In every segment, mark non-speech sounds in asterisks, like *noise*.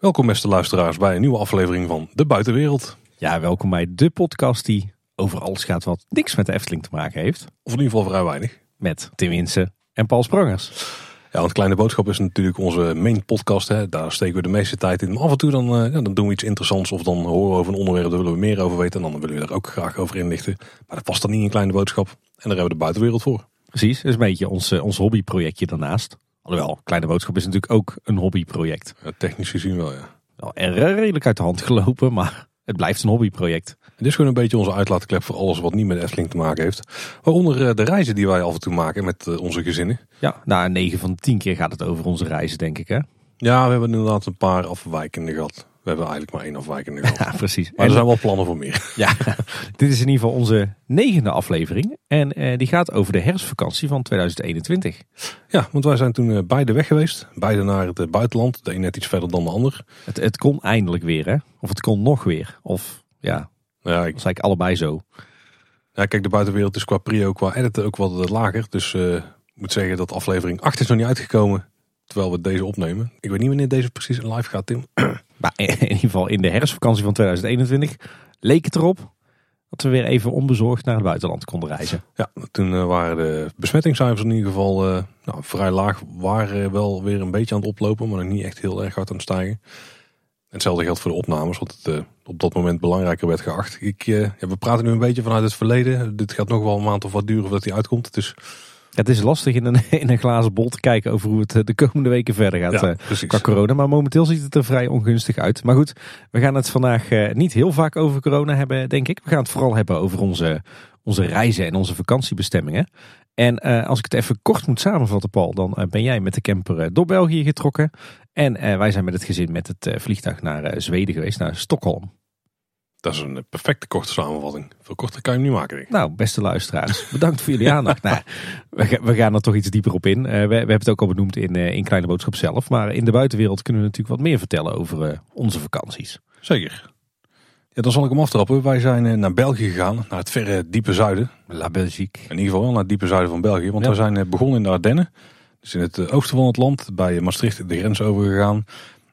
Welkom beste luisteraars bij een nieuwe aflevering van De Buitenwereld. Ja, welkom bij de podcast die over alles gaat wat niks met de Efteling te maken heeft. Of in ieder geval vrij weinig. Met Tim Winsen en Paul Sprangers. Ja, want Kleine Boodschap is natuurlijk onze main podcast. Hè. Daar steken we de meeste tijd in. Maar af en toe dan, uh, ja, dan doen we iets interessants of dan horen we over een onderwerp. Daar willen we meer over weten en dan willen we daar ook graag over inlichten. Maar dat past dan niet in Kleine Boodschap. En daar hebben we de buitenwereld voor. Precies, dat is een beetje ons, uh, ons hobbyprojectje daarnaast. Alhoewel, Kleine Boodschap is natuurlijk ook een hobbyproject. Ja, technisch gezien wel, ja. Wel er redelijk uit de hand gelopen, maar het blijft een hobbyproject. Het is gewoon een beetje onze uitlaatklep voor alles wat niet met Efteling te maken heeft. Waaronder uh, de reizen die wij af en toe maken met uh, onze gezinnen. Ja, nou 9 van de 10 keer gaat het over onze reizen, denk ik hè? Ja, we hebben inderdaad een paar afwijkende gehad. We hebben eigenlijk maar één afwijkende gehad. *laughs* Ja, precies. Maar er zijn wel plannen voor meer. *laughs* Ja, *laughs* dit is in ieder geval onze negende aflevering. En uh, die gaat over de herfstvakantie van 2021. Ja, want wij zijn toen uh, beide weg geweest. Beide naar het uh, buitenland. De een net iets verder dan de ander. Het, het kon eindelijk weer hè? Of het kon nog weer. Of ja, ja ik... was eigenlijk allebei zo. Ja, kijk, de buitenwereld is qua prio, qua editen ook wat lager. Dus ik moet zeggen dat aflevering 8 is nog niet uitgekomen. Terwijl we deze opnemen. Ik weet niet wanneer deze precies live gaat, Tim. *clears throat* Maar in ieder geval in de herfstvakantie van 2021 leek het erop dat we weer even onbezorgd naar het buitenland konden reizen. Ja, toen waren de besmettingscijfers in ieder geval uh, nou, vrij laag. Waren wel weer een beetje aan het oplopen, maar nog niet echt heel erg hard aan het stijgen. Hetzelfde geldt voor de opnames, wat het op dat moment belangrijker werd geacht. Ik, ja, we praten nu een beetje vanuit het verleden. Dit gaat nog wel een maand of wat duren voordat hij uitkomt. Dus het is lastig in een, *laughs* in een glazen bol te kijken over hoe het de komende weken verder gaat ja, uh, qua corona. Maar momenteel ziet het er vrij ongunstig uit. Maar goed, we gaan het vandaag uh, niet heel vaak over corona hebben, denk ik. We gaan het vooral hebben over onze, onze reizen en onze vakantiebestemmingen. En uh, als ik het even kort moet samenvatten, Paul, dan ben jij met de camper door België getrokken. En wij zijn met het gezin met het vliegtuig naar Zweden geweest, naar Stockholm. Dat is een perfecte korte samenvatting. Veel korter kan je hem niet maken. Denk ik. Nou, beste luisteraars, bedankt voor jullie aandacht. nou, we, gaan er toch iets dieper op in. Uh, we, we, hebben het ook al benoemd in, uh, in Kleine Boodschap zelf. Maar in de buitenwereld kunnen we natuurlijk wat meer vertellen over uh, onze vakanties. Zeker. Ja, dan zal ik hem aftrappen. Wij zijn naar België gegaan, naar het verre diepe zuiden. La Belgique. In ieder geval naar het diepe zuiden van België. Want ja. we zijn begonnen in de Ardennen. Dus in het oosten van het land, bij Maastricht de grens overgegaan.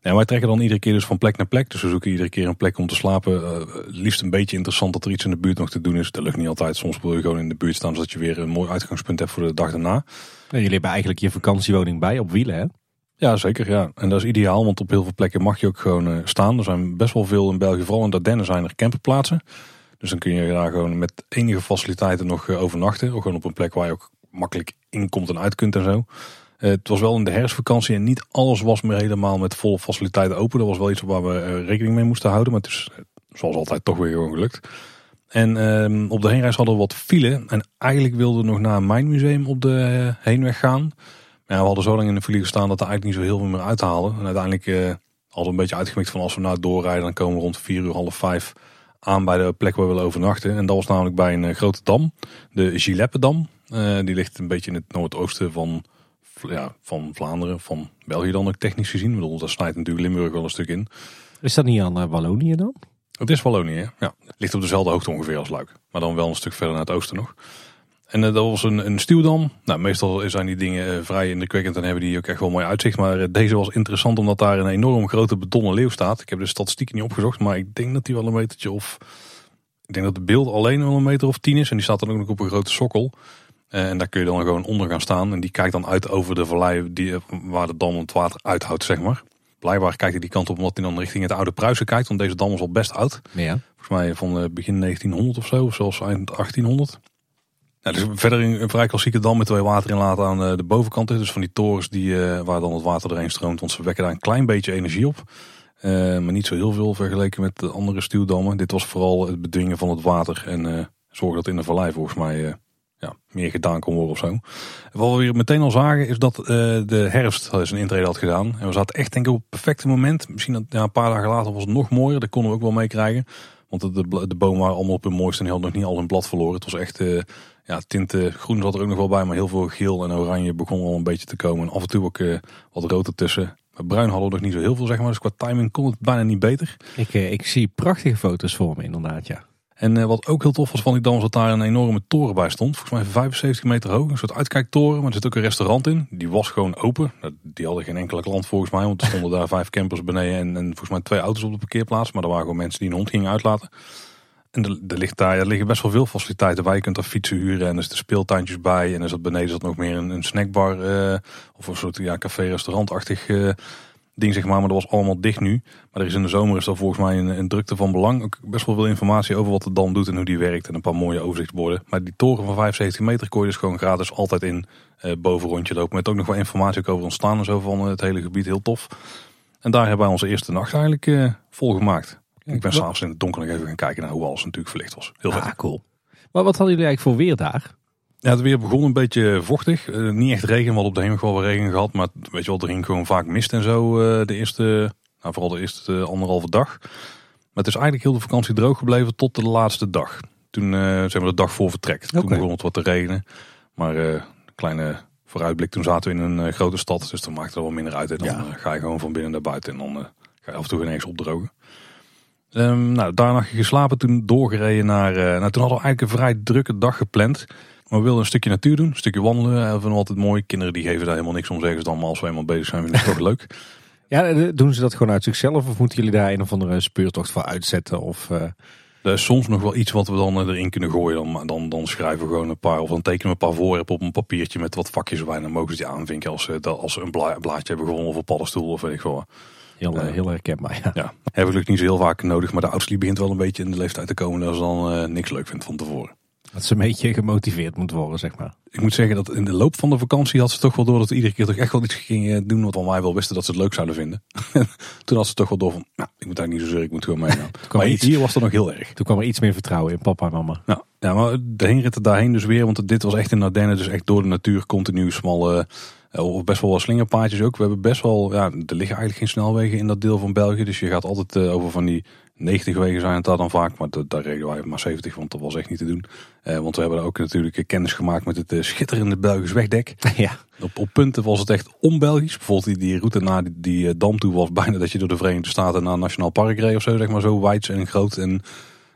Ja, wij trekken dan iedere keer dus van plek naar plek. Dus we zoeken iedere keer een plek om te slapen. Uh, liefst een beetje interessant dat er iets in de buurt nog te doen is. Dat lukt niet altijd. Soms wil je gewoon in de buurt staan zodat je weer een mooi uitgangspunt hebt voor de dag daarna. Ja, jullie hebben eigenlijk je vakantiewoning bij op wielen hè? Ja, zeker. Ja. En dat is ideaal, want op heel veel plekken mag je ook gewoon uh, staan. Er zijn best wel veel in België, vooral in Ardennen zijn er camperplaatsen. Dus dan kun je daar gewoon met enige faciliteiten nog uh, overnachten. Of gewoon op een plek waar je ook makkelijk in komt en uit kunt en zo. Uh, het was wel in de herfstvakantie en niet alles was meer helemaal met volle faciliteiten open. Dat was wel iets waar we uh, rekening mee moesten houden. Maar het is zoals altijd toch weer gelukt. En uh, op de heenreis hadden we wat file. En eigenlijk wilden we nog naar een mijnmuseum op de uh, heenweg gaan. Maar we hadden zo lang in de file gestaan dat er eigenlijk niet zo heel veel meer uit te halen. En uiteindelijk hadden we een beetje uitgemikt van als we nou doorrijden. Dan komen we rond 4 uur, half 5 aan bij de plek waar we willen overnachten. En dat was namelijk bij een grote dam. De Gileppendam. die ligt een beetje in het noordoosten van ja, van Vlaanderen, van België dan ook technisch gezien. Ik bedoel, daar snijdt natuurlijk Limburg wel een stuk in. Is dat niet aan uh, Wallonië dan? Het is Wallonië, ja. Ligt op dezelfde hoogte ongeveer als Luik. Maar dan wel een stuk verder naar het oosten nog. En uh, dat was een, een stuwdam. Nou, meestal zijn die dingen uh, vrij indrukwekkend en hebben die ook echt wel mooi uitzicht. Maar deze was interessant omdat daar een enorm grote betonnen leeuw staat. Ik heb de statistieken niet opgezocht, maar ik denk dat die wel een metertje of... Ik denk dat het beeld alleen wel een meter of tien is. En die staat dan ook nog op een grote sokkel. Uh, en daar kun je dan gewoon onder gaan staan. En die kijkt dan uit over de vallei die, waar de dam het water uithoudt, zeg maar. Blijkbaar kijkt hij die kant op omdat hij dan richting het oude Pruisen kijkt. Want deze dam is al best oud. Ja. Volgens mij van begin 1900 of zo. Of zelfs eind 1800. Ja, dus verder een vrij klassieke dam met twee waterinlaten aan de bovenkant. Dus van die torens die, uh, waar dan het water doorheen stroomt. Want ze wekken daar een klein beetje energie op. Uh, maar niet zo heel veel vergeleken met de andere stuwdammen. Dit was vooral het bedwingen van het water. En zorgen dat in de vallei volgens mij ja, meer gedaan kon worden of zo. Wat we weer meteen al zagen is dat uh, de herfst zijn intrede had gedaan. En we zaten echt denk ik op het perfecte moment. Misschien dat, ja, een paar dagen later was het nog mooier. Dat konden we ook wel meekrijgen. Want de, de, bomen waren allemaal op hun mooiste en hadden nog niet al hun blad verloren. Het was echt, uh, ja, tinten groen zat er ook nog wel bij. Maar heel veel geel en oranje begon al een beetje te komen. En af en toe ook uh, wat rood ertussen. Maar bruin hadden we nog niet zo heel veel zeg maar. Dus qua timing kon het bijna niet beter. Ik, ik zie prachtige foto's voor me inderdaad, ja. En wat ook heel tof was van die dam, was dat daar een enorme toren bij stond. Volgens mij 75 meter hoog. Een soort uitkijktoren, maar er zit ook een restaurant in. Die was gewoon open. Die hadden geen enkele klant volgens mij, want er stonden daar *laughs* vijf campers beneden. En, en volgens mij twee auto's op de parkeerplaats. Maar er waren gewoon mensen die een hond gingen uitlaten. En er, er, ligt daar, er liggen best wel veel faciliteiten bij. Je kunt daar fietsen huren en er zitten speeltuintjes bij. En er zat beneden zat nog meer een, een snackbar uh, of een soort ja, café-restaurantachtig uh, ding zeg maar. Maar dat was allemaal dicht nu. Maar er is in de zomer is dat volgens mij een, een, drukte van belang. Ook best wel veel informatie over wat de dam doet en hoe die werkt. En een paar mooie overzichtsborden. Maar die toren van 75 meter kon je dus gewoon gratis altijd in uh, boven rondje lopen. Met ook nog wel informatie over ontstaan en zo van het hele gebied. Heel tof. En daar hebben wij onze eerste nacht eigenlijk vol gemaakt. Ik ben s'avonds in het donker nog even gaan kijken naar hoe alles natuurlijk verlicht was. Heel ah, cool. Maar wat hadden jullie eigenlijk voor weer daar? Ja, het weer begon een beetje vochtig. Uh, niet echt regen, we op de hemel wel wat regen gehad. Maar weet je wel, er ging gewoon vaak mist en zo uh, de eerste, nou vooral de eerste uh, anderhalve dag. Maar het is eigenlijk heel de vakantie droog gebleven tot de laatste dag. Toen zijn we de dag voor vertrek. Okay. Toen begon het wat te regenen. Maar een kleine vooruitblik, toen zaten we in een grote stad. Dus dan maakt het wel minder uit. En dan ja. ga je gewoon van binnen naar buiten. En dan ga je af en toe ineens opdrogen. Um, nou, daarna geslapen, toen doorgereden naar... Nou, toen hadden we eigenlijk een vrij drukke dag gepland. Maar we wilden een stukje natuur doen, een stukje wandelen. Dat vinden we altijd mooi. Kinderen die geven daar helemaal niks om, zeggen ze dan. Maar als we eenmaal bezig zijn, vinden we het toch leuk. *laughs* Ja, doen ze dat gewoon uit zichzelf? Of moeten jullie daar een of andere speurtocht voor uitzetten? Of, uh... Er is soms nog wel iets wat we dan eh, erin kunnen gooien. Dan, dan, dan schrijven we gewoon een paar, of dan tekenen we een paar voorwerpen op een papiertje met wat vakjes erbij. Dan mogen ze die aanvinken als ze, als ze een blaadje hebben gewonnen of een paddenstoel of weet ik veel. Heel, uh, heel herkenbaar, ja. ja. Hebben we niet zo heel vaak nodig, maar de oudste begint wel een beetje in de leeftijd te komen dat ze dan uh, niks leuk vindt van tevoren. Dat ze een beetje gemotiveerd moet worden, zeg maar. Ik moet zeggen dat in de loop van de vakantie had ze toch wel door dat we iedere keer toch echt wel iets gingen doen wat wij wel wisten dat ze het leuk zouden vinden. *laughs* Toen had ze toch wel door van, nou, ik moet daar niet zozeer, ik moet gewoon meegaan. *laughs* maar iets, hier was er nog heel erg. Toen kwam er iets meer vertrouwen in papa en mama. Ja, ja maar de heenritten daarheen dus weer, want dit was echt in Ardennen, dus echt door de natuur continu smalle eh, of best wel wat slingerpaadjes ook. We hebben best wel, ja, er liggen eigenlijk geen snelwegen in dat deel van België. Dus je gaat altijd uh, over van die 90 wegen zijn het daar dan vaak. Maar daar reden wij maar 70, want dat was echt niet te doen. Uh, want we hebben ook natuurlijk kennis gemaakt met het uh, schitterende Belgisch wegdek. *laughs* Ja. Op, op punten was het echt onbelgisch. Bijvoorbeeld die, die route naar die, die dam toe was *laughs* bijna dat je door de Verenigde Staten naar Nationaal Park reed of zo. Zeg maar zo wijd en groot en,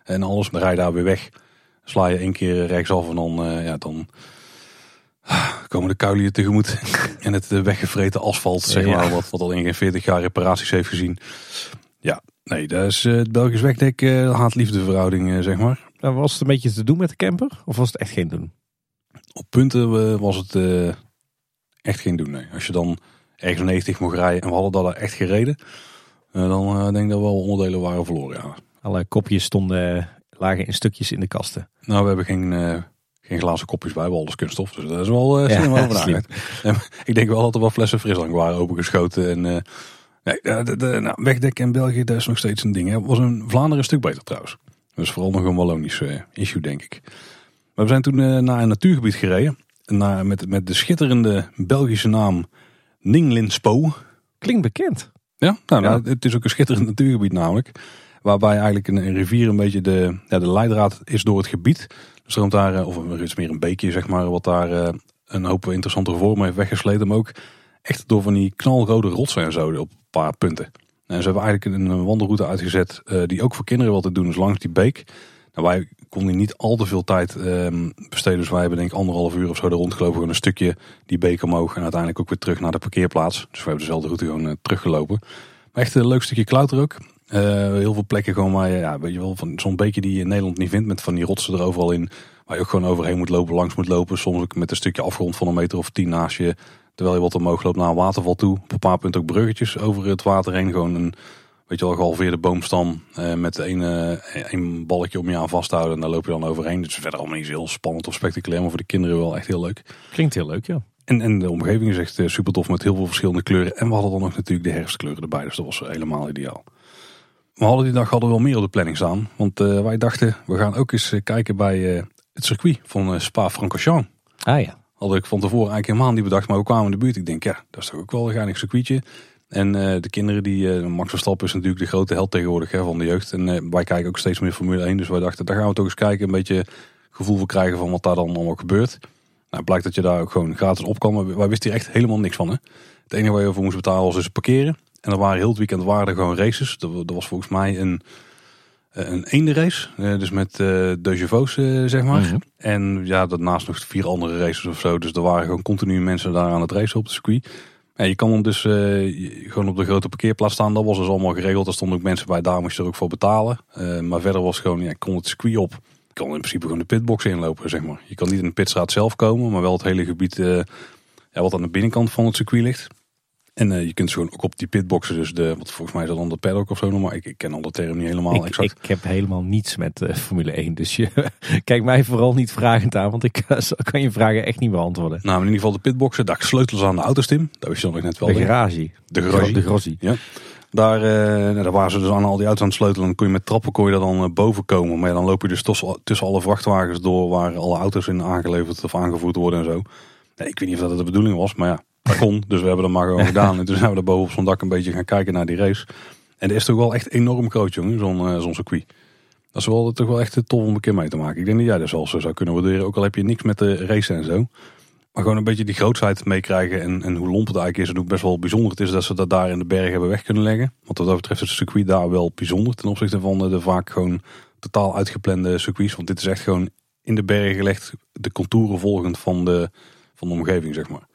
en alles. Dan rij je daar weer weg. Sla je één keer rechtsaf en dan, ja, dan komen de kuilen tegemoet. *laughs* en het weggevreten asfalt, zeg maar, wat, wat al in geen 40 jaar reparaties heeft gezien. Ja, nee, dat is eh, het Belgisch wegdek uh, haat-liefde verhouding, uh, zeg maar. Nou, was het een beetje te doen met de camper? Of was het echt geen doen? Op punten was het echt geen doen, nee. Als je dan ergens 90 mocht rijden en we hadden daar echt gereden, dan denk ik dat wel onderdelen waren verloren, ja. Alle kopjes stonden, lagen in stukjes in de kasten. Nou, we hebben geen geen glazen kopjes bij, we alles kunststof. Dus dat is wel uh, slim ja, over *laughs* *laughs* Ik denk wel dat er wel flessen frisdrank waren opengeschoten. En, uh, nee, de, de, nou, wegdek in België, dat is nog steeds een ding. Het was een Vlaanderen een stuk beter trouwens. Dus vooral nog een Wallonisch uh, issue, denk ik. Maar we zijn toen naar een natuurgebied gereden. Naar, met, met de schitterende Belgische naam Ninglinspo. Klinkt bekend. Ja, nou, nou, het is ook een schitterend natuurgebied namelijk. Waarbij eigenlijk een, een rivier een beetje de, ja, de leidraad is door het gebied stroomt daar, eh, of er is meer een beekje zeg maar, wat daar eh, een hoop interessante vormen heeft weggesleten. Maar ook echt door van die knalrode rotsen en zo op een paar punten. En ze hebben eigenlijk een wandelroute uitgezet uh, die ook voor kinderen wat te doen is langs die beek. Nou, wij konden niet al te veel tijd uh, besteden. Dus wij hebben denk ik anderhalf uur of zo er rondgelopen. Gewoon een stukje die beek omhoog. En uiteindelijk ook weer terug naar de parkeerplaats. Dus we hebben dezelfde route gewoon uh, teruggelopen. Maar echt een leuk stukje klauter. Uh, heel veel plekken gewoon waar je, ja, weet je wel, van zo'n beekje die je in Nederland niet vindt. Met van die rotsen er overal in. Waar je ook gewoon overheen moet lopen, langs moet lopen. Soms ook met een stukje afgrond van een meter of tien naast je. Terwijl je wat omhoog loopt naar een waterval toe. Op een paar punten ook bruggetjes over het water heen. Gewoon een, weet je wel, gehalveerde boomstam. Uh, met een, uh, een balkje om je aan vasthouden. En daar loop je dan overheen. Dus verder allemaal niet heel spannend of spectaculair. Maar voor de kinderen wel echt heel leuk. Klinkt heel leuk, ja. En, en de omgeving is echt super tof met heel veel verschillende kleuren. En we hadden dan nog natuurlijk de herfstkleuren erbij. Dus dat was helemaal ideaal. We hadden die dag hadden we wel meer op de planning staan. Want uh, wij dachten, we gaan ook eens kijken bij uh, het circuit van uh, Spa-Francorchamps. Ah ja. Had ik van tevoren eigenlijk helemaal niet bedacht, maar we kwamen in de buurt. Ik denk, ja, dat is toch ook wel een geinig circuitje. En de kinderen, die, Max Verstappen is natuurlijk de grote held tegenwoordig hè, van de jeugd. En wij kijken ook steeds meer Formule 1. Dus wij dachten, daar gaan we toch eens kijken. Een beetje gevoel voor krijgen van wat daar dan allemaal gebeurt. Nou, blijkt dat je daar ook gewoon gratis op kan. Wij wisten hier echt helemaal niks van. Hè. Het enige waar je voor moest betalen was dus parkeren. En er waren heel het weekend waren er gewoon races. Er, was volgens mij een, een eendenrace. dus met de Chevaux, zeg maar. Mhm. En ja, daarnaast nog vier andere races of zo. Dus er waren gewoon continu mensen daar aan het racen op de circuit. Ja, je kan dan dus gewoon op de grote parkeerplaats staan. Dat was dus allemaal geregeld. Er stonden ook mensen bij, daar moest je er ook voor betalen. maar verder was gewoon, ja, ik kon het circuit op. Je kan in principe gewoon de pitbox inlopen, zeg maar. Je kan niet in de pitstraat zelf komen, maar wel het hele gebied ja, wat aan de binnenkant van het circuit ligt. En uh, je kunt gewoon ook op die pitboxen, dus de, wat volgens mij is dat dan de paddock of zo maar ik, ik ken al de term niet helemaal ik, exact. Ik heb helemaal niets met uh, Formule 1, dus je, *laughs* kijk mij vooral niet vragend aan, want ik uh, kan je vragen echt niet beantwoorden. Nou, in ieder geval de pitboxen, daar sleutels aan de auto's, Tim. Dat wist je nog net wel. De garage. De garage. De garage. Ja. Daar, nou, daar waren ze dus aan al die auto's aan het sleutelen. En dan kon je met trappen kon je daar dan boven komen. Maar ja, dan loop je dus tussen, tussen alle vrachtwagens door waar alle auto's in aangeleverd of aangevoerd worden en zo. Ja, ik weet niet of dat de bedoeling was, maar ja, dat kon. Dus we hebben dat maar gewoon *laughs* gedaan. En toen zijn we er boven op zo'n dak een beetje gaan kijken naar die race. En dat is toch wel echt enorm groot, jongen, zo'n uh, zo'n circuit. Dat is wel toch wel echt tof om een keer mee te maken. Ik denk dat jij dat zelfs zou kunnen waarderen. Ook al heb je niks met de race en zo. Maar gewoon een beetje die grootsheid meekrijgen. En, en hoe lomp het eigenlijk is. En hoe best wel bijzonder het is dat ze dat daar in de bergen hebben weg kunnen leggen. Want wat dat betreft is het circuit daar wel bijzonder. Ten opzichte van de, de vaak gewoon totaal uitgeplande circuits. Want dit is echt gewoon in de bergen gelegd. De contouren volgend van de, van de omgeving, zeg maar.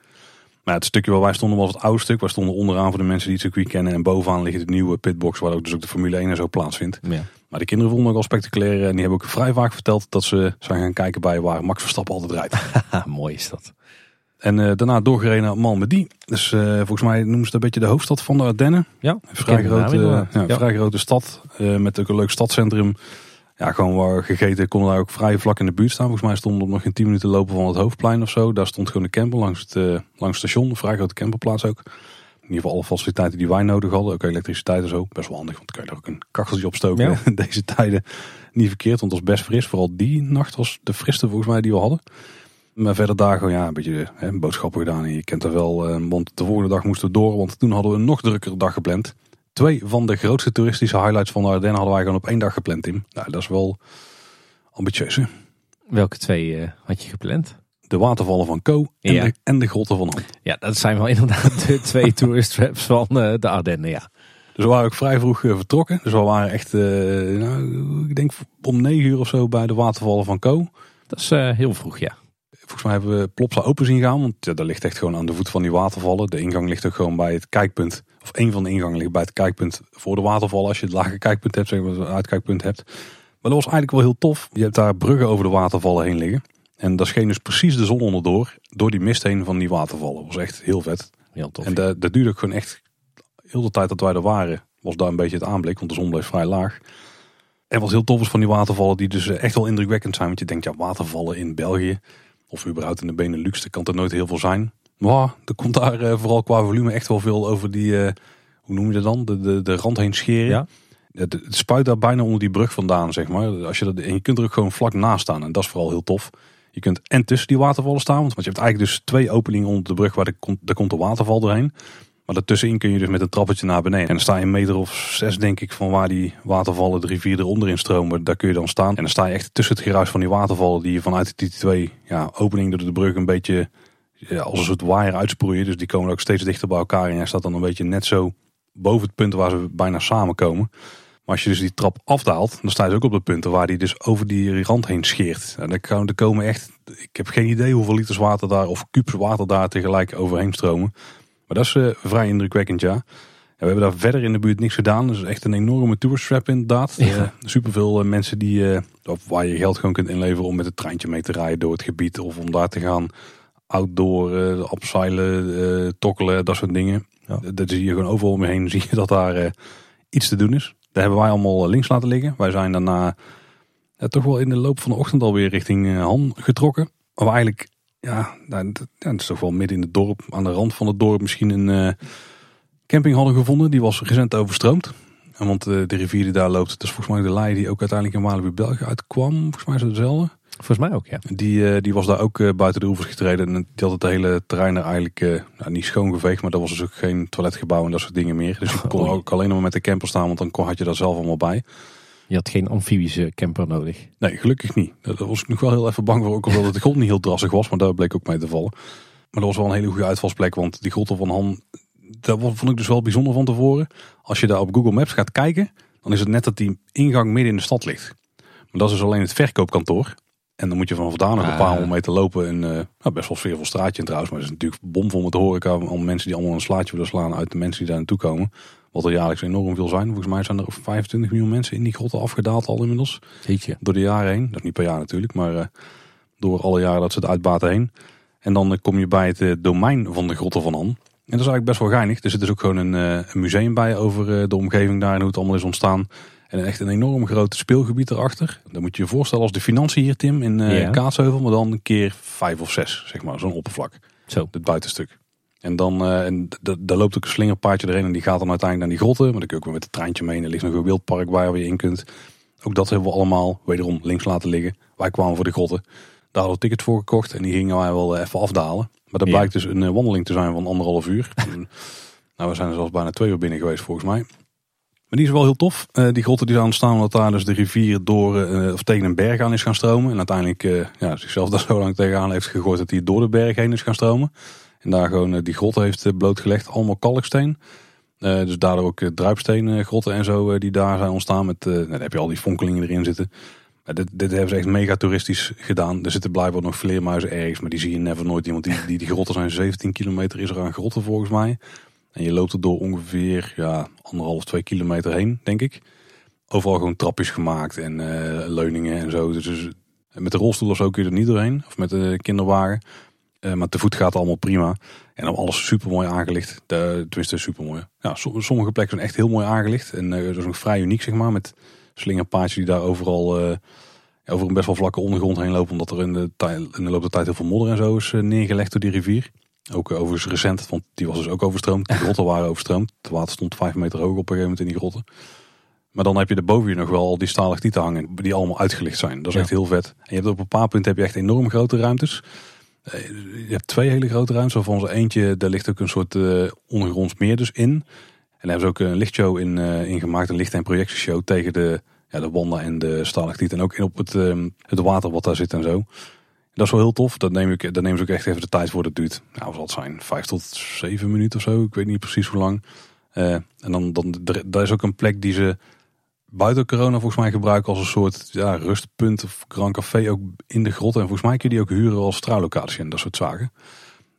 Maar het stukje waar wij stonden was het oude stuk. Wij stonden onderaan voor de mensen die het circuit kennen. En bovenaan ligt het nieuwe pitbox waar ook dus ook de Formule 1 en zo plaatsvindt. Ja. Maar de kinderen vonden het al spectaculair. En die hebben ook vrij vaak verteld dat ze zijn gaan kijken bij waar Max Verstappen altijd rijdt. *laughs* Mooi is dat. En uh, daarna doorgereden naar Malmedy. Dus uh, volgens mij noemen ze het een beetje de hoofdstad van de Ardennen. Ja, een vrij, grote, ja, ja. vrij grote stad. Uh, met ook een leuk stadcentrum ja, gewoon waar gegeten konden daar ook vrij vlak in de buurt staan. Volgens mij stond op nog geen 10 minuten lopen van het hoofdplein of zo. Daar stond gewoon de camper langs het, uh, langs het station. Een vrij grote camperplaats ook. In ieder geval alle faciliteiten die wij nodig hadden. Ook elektriciteit en zo. Best wel handig, want dan kan je er ook een kacheltje op stoken. *laughs* In deze tijden niet verkeerd, want het was best fris. Vooral die nacht was de friste volgens mij die we hadden. Maar verder daar gewoon ja, een beetje hè, boodschappen gedaan. En je kent er wel, want de volgende dag moesten we door. Want toen hadden we een nog drukkere dag gepland. Twee van de grootste toeristische highlights van de Ardennen hadden wij gewoon op één dag gepland, Tim. Nou, dat is wel ambitieus, hè? Welke twee uh, had je gepland? De watervallen van Co en, de, en de grotten van Hand. Ja, dat zijn wel *laughs* inderdaad de twee tourist traps van uh, de Ardennen, ja. Dus we waren ook vrij vroeg uh, vertrokken. Dus we waren echt, nou, ik denk om negen uur of zo bij de watervallen van Co. Dat is heel vroeg, ja. Volgens mij hebben we Plopsa open zien gaan. Want ja, dat ligt echt gewoon aan de voet van die watervallen. De ingang ligt ook gewoon bij het kijkpunt. Of een van de ingangen ligt bij het kijkpunt voor de watervallen. Als je het lage kijkpunt hebt, zeg maar, het uitkijkpunt hebt. Maar dat was eigenlijk wel heel tof. Je hebt daar bruggen over de watervallen heen liggen. En daar scheen dus precies de zon onderdoor. Door die mist heen van die watervallen. Dat was echt heel vet. Heel tof. En dat, dat duurde ook gewoon echt heel de tijd dat wij er waren. Was daar een beetje het aanblik. Want de zon bleef vrij laag. En wat heel tof is van die watervallen. Die dus echt wel indrukwekkend zijn. Want je denkt ja watervallen in België of überhaupt in de Benelux, dan kan er nooit heel veel zijn. Maar er komt daar uh, vooral qua volume echt wel veel over die, uh, hoe noem je dat dan, de, de, de rand heen scheren. Ja. Het, het, spuit daar bijna onder die brug vandaan, zeg maar. Als je dat, en je kunt er ook gewoon vlak naast staan en dat is vooral heel tof. Je kunt en tussen die watervallen staan, want je hebt eigenlijk dus twee openingen onder de brug waar de, daar komt de waterval doorheen. Maar daartussenin kun je dus met een trappetje naar beneden. En dan sta je een meter of zes, denk ik, van waar die watervallen, de rivier eronder in stromen. Daar kun je dan staan. En dan sta je echt tussen het geruis van die watervallen, die je vanuit die twee ja, openingen door de brug een beetje als een soort waaier uitsproeien. Dus die komen ook steeds dichter bij elkaar. En jij staat dan een beetje net zo boven het punt waar ze bijna samenkomen. Maar als je dus die trap afdaalt, dan sta je ook op de punten waar die dus over die rand heen scheert. En dan komen echt, ik heb geen idee hoeveel liters water daar of kubus water daar tegelijk overheen stromen. Maar dat is uh, vrij indrukwekkend, ja. we hebben daar verder in de buurt niks gedaan. Dus echt een enorme tourstrap inderdaad. Ja. Uh, superveel uh, mensen die, waar je geld gewoon kunt inleveren om met het treintje mee te rijden door het gebied. Of om daar te gaan outdoor, uh, abseilen, tokkelen, dat soort dingen. Ja. Dat zie je gewoon overal om je heen. *laughs* Zie je dat daar iets te doen is. Daar hebben wij allemaal links laten liggen. Wij zijn daarna toch wel in de loop van de ochtend alweer richting Han getrokken. Waar we eigenlijk ja, dat is toch wel midden in het dorp, aan de rand van het dorp misschien een uh, camping hadden gevonden. Die was recent overstroomd. En want uh, de rivier die daar loopt, dat is volgens mij de lei die ook uiteindelijk in Walibi België uitkwam. Volgens mij is het dezelfde. Volgens mij ook, ja. Die, uh, die was daar ook buiten de oevers getreden. En die had het hele terrein er eigenlijk nou, niet schoongeveegd. Maar dat was dus ook geen toiletgebouw en dat soort dingen meer. Dus je kon ook alleen nog maar met de camper staan, want dan kon, had je dat zelf allemaal bij. Je had geen amfibische camper nodig. Nee, gelukkig niet. Daar was ik nog wel heel even bang voor. Ook omdat de grond niet heel drassig was, maar daar bleek ook mee te vallen. Maar dat was wel een hele goede uitvalsplek, want die grotten van Han, dat vond ik dus wel bijzonder van tevoren. Als je daar op Google Maps gaat kijken, dan is het net dat die ingang midden in de stad ligt. Maar dat is dus alleen het verkoopkantoor. En dan moet je vanaf daar nog een ah. paar honderd meter lopen. En uh, nou, best wel sfeervol straatje trouwens. Maar het is natuurlijk bomvol met de horeca. Om mensen die allemaal een slaatje willen slaan uit de mensen die daar naartoe komen. Wat er jaarlijks enorm veel zijn. Volgens mij zijn er 25 miljoen mensen in die grotten afgedaald al inmiddels. je. Door de jaren heen. Dat is niet per jaar natuurlijk. Maar uh, door alle jaren dat ze het uitbaten heen. En dan uh, kom je bij het domein van de grotten van Han. En dat is eigenlijk best wel geinig. Er zit dus ook gewoon een, een museum bij over de omgeving daar en hoe het allemaal is ontstaan. En echt een enorm groot speelgebied erachter. Dan moet je je voorstellen als de financiën hier, Tim, in uh, Kaatsheuvel. Maar dan een keer vijf of zes, zeg maar. Zo'n oppervlak. Zo. Het buitenstuk. En dan uh, en daar loopt ook een slingerpaardje erin. En die gaat dan uiteindelijk naar die grotten. Maar dan kun je ook weer met het treintje mee. En er ligt nog een wildpark waar je in kunt. Ook dat hebben we allemaal wederom links laten liggen. Wij kwamen voor de grotten. Daar hadden we ticket voor gekocht. En die gingen wij wel even afdalen. Maar dat blijkt dus een eh, wandeling te zijn van anderhalf uur. *laughs* nou, we zijn er zelfs bijna twee uur binnen geweest volgens mij. Maar die is wel heel tof. Uh, die grotten die zijn ontstaan omdat daar dus de rivier door uh, of tegen een berg aan is gaan stromen. En uiteindelijk uh, ja, zichzelf daar *laughs* zo lang tegenaan heeft gegooid dat hij door de berg heen is gaan stromen. En daar gewoon die grot heeft blootgelegd. Allemaal kalksteen. dus daardoor ook druipsteengrotten en zo die daar zijn ontstaan. Met, nou, dan heb je al die fonkelingen erin zitten. dit, dit hebben ze echt mega toeristisch gedaan. Er zitten blijkbaar nog vleermuizen ergens, maar die zie je never nooit. Want die, die, die grotten zijn 17 kilometer is er aan grotten volgens mij. En je loopt er door ongeveer ja, anderhalf, twee kilometer heen, denk ik. Overal gewoon trapjes gemaakt en uh, leuningen en zo. Dus, dus met de rolstoel of zo kun je er niet doorheen. Of met de kinderwagen. Uh, maar te voet gaat allemaal prima. En dan alles super mooi aangelicht. De, tenminste, super mooi. Ja, sommige plekken zijn echt heel mooi aangelicht. En uh, dat is nog vrij uniek, zeg maar. Met slingerpaadjes die daar overal over een best wel vlakke ondergrond heen lopen. Omdat er in de, in de loop der tijd heel veel modder en zo is neergelegd door die rivier. Ook overigens recent, want die was dus ook overstroomd. De *laughs* grotten waren overstroomd. Het water stond vijf meter hoog op een gegeven moment in die grotten. Maar dan heb je er boven je nog wel al die stalactieten hangen, die allemaal uitgelicht zijn. Dat is echt heel vet. En je hebt op een paar punten heb je echt enorm grote ruimtes. Eh, je hebt twee hele grote ruimtes, waarvan ze eentje, daar ligt ook een soort uh, ondergronds meer dus in. En daar hebben ze ook een lichtshow in, uh, in gemaakt, een licht- en projectieshow tegen de, ja, de wanden en de stalactieten. En ook in op het, het water wat daar zit en zo. Dat is wel heel tof. Dat neem ik, daar nemen ze ook echt even de tijd voor. Dat duurt, nou, zal het zijn, vijf tot zeven minuten of zo. Ik weet niet precies hoe lang. Uh, en dan, dan daar is ook een plek die ze buiten corona volgens mij gebruiken als een soort ja, rustpunt of grand café ook in de grot. En volgens mij kun je die ook huren als trouwlocatie en dat soort zaken.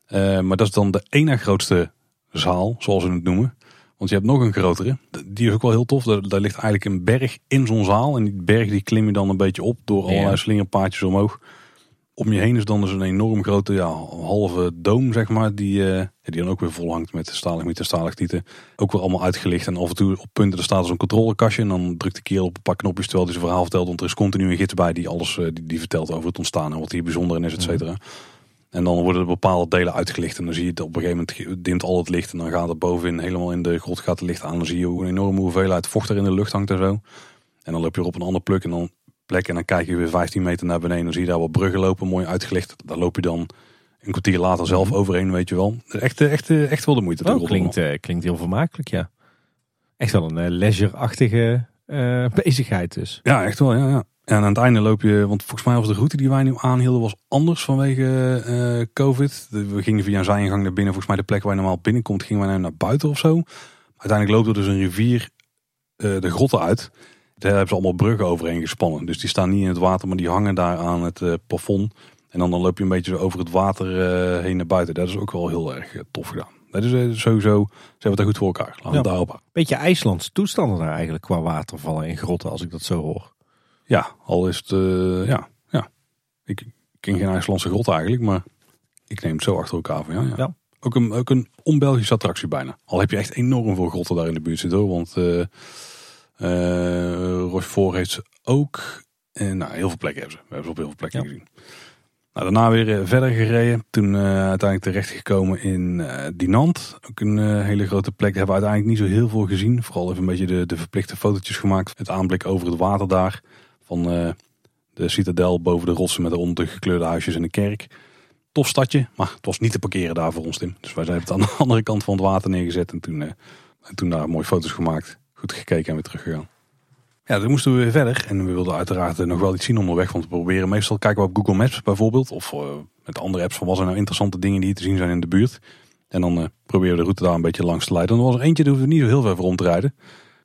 Uh, maar dat is dan de ene grootste zaal, zoals ze het noemen. Want je hebt nog een grotere. Die is ook wel heel tof. Daar, daar ligt eigenlijk een berg in zo'n zaal. En die berg die klim je dan een beetje op door allerlei slingerpaadjes omhoog om je heen is dan dus een enorm grote ja, halve doom, zeg maar. Die, uh, die dan ook weer vol hangt met stalagmieten en stalactieten. Ook weer allemaal uitgelicht. En af en toe op punten er staat zo'n controlekastje. En dan drukt de kerel op een paar knopjes terwijl hij zijn verhaal vertelt. Want er is continu een gids bij die alles uh, die, die, vertelt over het ontstaan. En wat hier bijzonder in is, et mhm. cetera. En dan worden er bepaalde delen uitgelicht. En dan zie je het op een gegeven moment dimt al het licht. En dan gaat het bovenin helemaal in de grot gaat het licht aan. Dan zie je hoe een enorme hoeveelheid vocht er in de lucht hangt en zo. En dan loop je op een ander pluk en dan plek. En dan kijk je weer 15 meter naar beneden. Dan zie je daar wat bruggen lopen, mooi uitgelicht. Daar loop je dan een kwartier later zelf mhm. overheen, weet je wel. Echt, echt, echt wel de moeite. Oh, klinkt, uh, klinkt heel vermakelijk, ja. Echt wel een uh, leisure-achtige uh, bezigheid dus. Ja, echt wel, ja, ja. En aan het einde loop je, want volgens mij was de route die wij nu aanhielden was anders vanwege COVID. We gingen via een zijingang naar binnen. Volgens mij de plek waar je normaal binnenkomt, gingen wij naar buiten of zo. Uiteindelijk loopt er dus een rivier de grotten uit. Daar hebben ze allemaal bruggen overheen gespannen. Dus die staan niet in het water, maar die hangen daar aan het uh, plafond. En dan, dan loop je een beetje over het water uh, heen naar buiten. Dat is ook wel heel erg uh, tof gedaan. Dat is sowieso, ze hebben het goed voor elkaar. Laten we daarop Beetje IJslandse toestanden daar eigenlijk qua watervallen in grotten, als ik dat zo hoor. Ja, al is het, ja, ja. Ik ken geen IJslandse grot eigenlijk, maar ik neem het zo achter elkaar van, ja. ja. ja. Ook een, ook een onbelgische attractie bijna. Al heb je echt enorm veel grotten daar in de buurt zitten hoor, want... Uh, Rochefort heeft ze ook. En nou, heel veel plekken hebben ze. We hebben ze op heel veel plekken gezien. Nou, daarna weer eh, verder gereden. Toen uh, uiteindelijk terechtgekomen in uh, Dinant. Ook een hele grote plek. Daar hebben we uiteindelijk niet zo heel veel gezien. Vooral even een beetje de, de verplichte fotootjes gemaakt. Het aanblik over het water daar. Van de citadel boven de rotsen met de ondergekleurde huisjes en een kerk. Tof stadje, maar het was niet te parkeren daar voor ons, Tim. Dus wij zijn het aan de *laughs* andere kant van het water neergezet. En toen, en toen daar mooie foto's gemaakt goed gekeken en weer teruggegaan. Ja, dan moesten we weer verder. En we wilden uiteraard nog wel iets zien onderweg. Want we proberen meestal kijken we op Google Maps bijvoorbeeld. Of uh, met andere apps van wat zijn nou interessante dingen die hier te zien zijn in de buurt. En dan uh, proberen we de route daar een beetje langs te leiden. En er was er eentje, daar hoeven we niet zo heel ver voor om te rijden.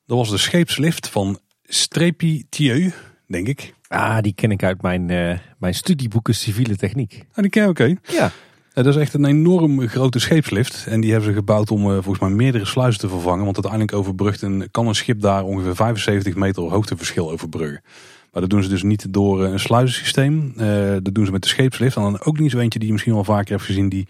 Dat was de scheepslift van Strepi Thieu, denk ik. Ah, die ken ik uit mijn, uh, mijn studieboeken civiele techniek. Ah, die ken ik oké. Ja. Dat is echt een enorm grote scheepslift. En die hebben ze gebouwd om uh, volgens mij meerdere sluizen te vervangen. Want uiteindelijk overbrugt een, kan een schip daar ongeveer 75 meter hoogteverschil overbruggen. Maar dat doen ze dus niet door een sluizensysteem. Dat doen ze met de scheepslift. En dan ook niet zo eentje die je misschien wel vaker hebt gezien. Die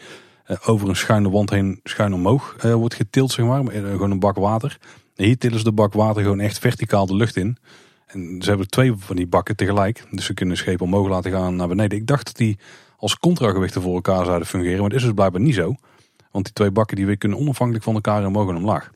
over een schuine wand heen schuin omhoog wordt getild, zeg maar. gewoon een bak water. En hier tillen ze de bak water gewoon echt verticaal de lucht in. En ze hebben twee van die bakken tegelijk. Dus ze kunnen schepen omhoog laten gaan naar beneden. Ik dacht dat die als contragewichten voor elkaar zouden fungeren. Maar dat is dus blijkbaar niet zo. Want die twee bakken die kunnen onafhankelijk van elkaar omhoog en omlaag.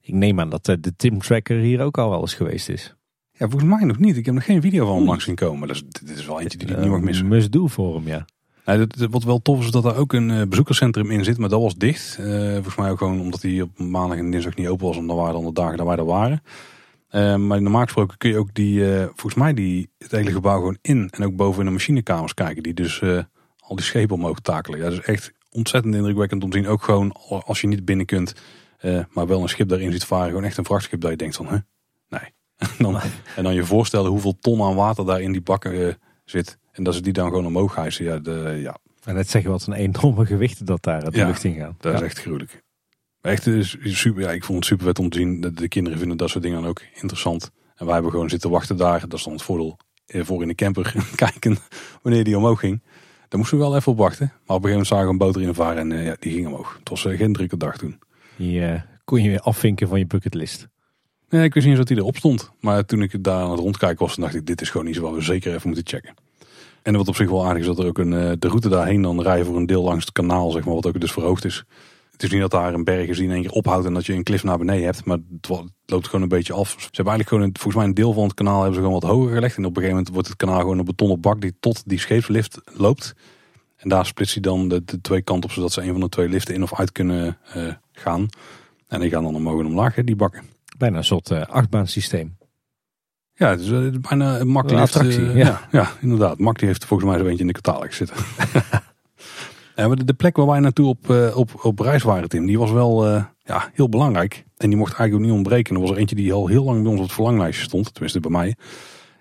Ik neem aan dat de Tim Tracker hier ook al wel eens geweest is. Ja, volgens mij nog niet. Ik heb nog geen video van hem langs zien komen. Dus dit is wel eentje die ik niet mag missen. Must do voor hem, ja. Nou, wat wel tof is dat er ook een eh, bezoekerscentrum in zit, maar dat was dicht. Uh, volgens mij ook gewoon omdat hij op maandag en dinsdag niet open was, omdat waren dan de dagen dat wij er waren. Uh, maar normaal gesproken kun je ook die, volgens mij die, het hele gebouw gewoon in en ook boven in de machinekamers kijken, die dus al die schepen omhoog takelen. Ja, dat is echt ontzettend indrukwekkend om te zien. Ook gewoon als je niet binnen kunt, maar wel een schip daarin ziet varen, gewoon echt een vrachtschip dat je denkt van, hè, nee. en, *laughs* dan, en dan je voorstellen hoeveel ton aan water daar in die bakken zit. En dat ze die dan gewoon omhoog hijsen. Ja, de, ja. En net zeggen wat een enorme gewichten dat daar de lucht in gaan. Dat is echt gruwelijk. echt super, ja, ik vond het super vet om te zien. De, de kinderen vinden dat soort dingen dan ook interessant. En wij hebben gewoon zitten wachten daar. Dat is dan het voordeel eh, voor in de camper *laughs* kijken wanneer die omhoog ging. Daar moesten we wel even op wachten. Maar op een gegeven moment zagen we een boot erin varen en uh, ja, die ging omhoog. Het was uh, geen drukke dag toen. Die kon je weer afvinken van je bucketlist. Nee, ik wist niet eens dat hij erop stond. Maar toen ik daar aan het rondkijken was, dacht ik, dit is gewoon iets wat we zeker even moeten checken. En wat op zich wel aardig is dat er ook een, eh, de route daarheen dan rijden voor een deel langs het kanaal, zeg maar, wat ook dus verhoogd is. Het is niet dat daar een berg is die in één keer ophoudt en dat je een klif naar beneden hebt, maar het loopt gewoon een beetje af. Ze hebben eigenlijk gewoon, een, volgens mij een deel van het kanaal hebben ze gewoon wat hoger gelegd. En op een gegeven moment wordt het kanaal gewoon een betonnen bak die tot die scheepslift loopt. En daar splitst hij dan de, de, twee kanten op, zodat ze een van de twee liften in of uit kunnen uh, gaan. En die gaan dan omhoog en omlaag, die bakken. Bijna een soort uh, achtbaansysteem. Ja, het is bijna een Mak attractie. Uh, ja. ja. inderdaad. Mak die heeft volgens mij zo'n beetje in de catalogus zitten. *laughs* ja, de, plek waar wij naartoe op, uh, op, op reis waren, Tim, die was wel ja, heel belangrijk. En die mocht eigenlijk ook niet ontbreken. Er was er eentje die al heel lang bij ons op het verlanglijstje stond. Tenminste bij mij.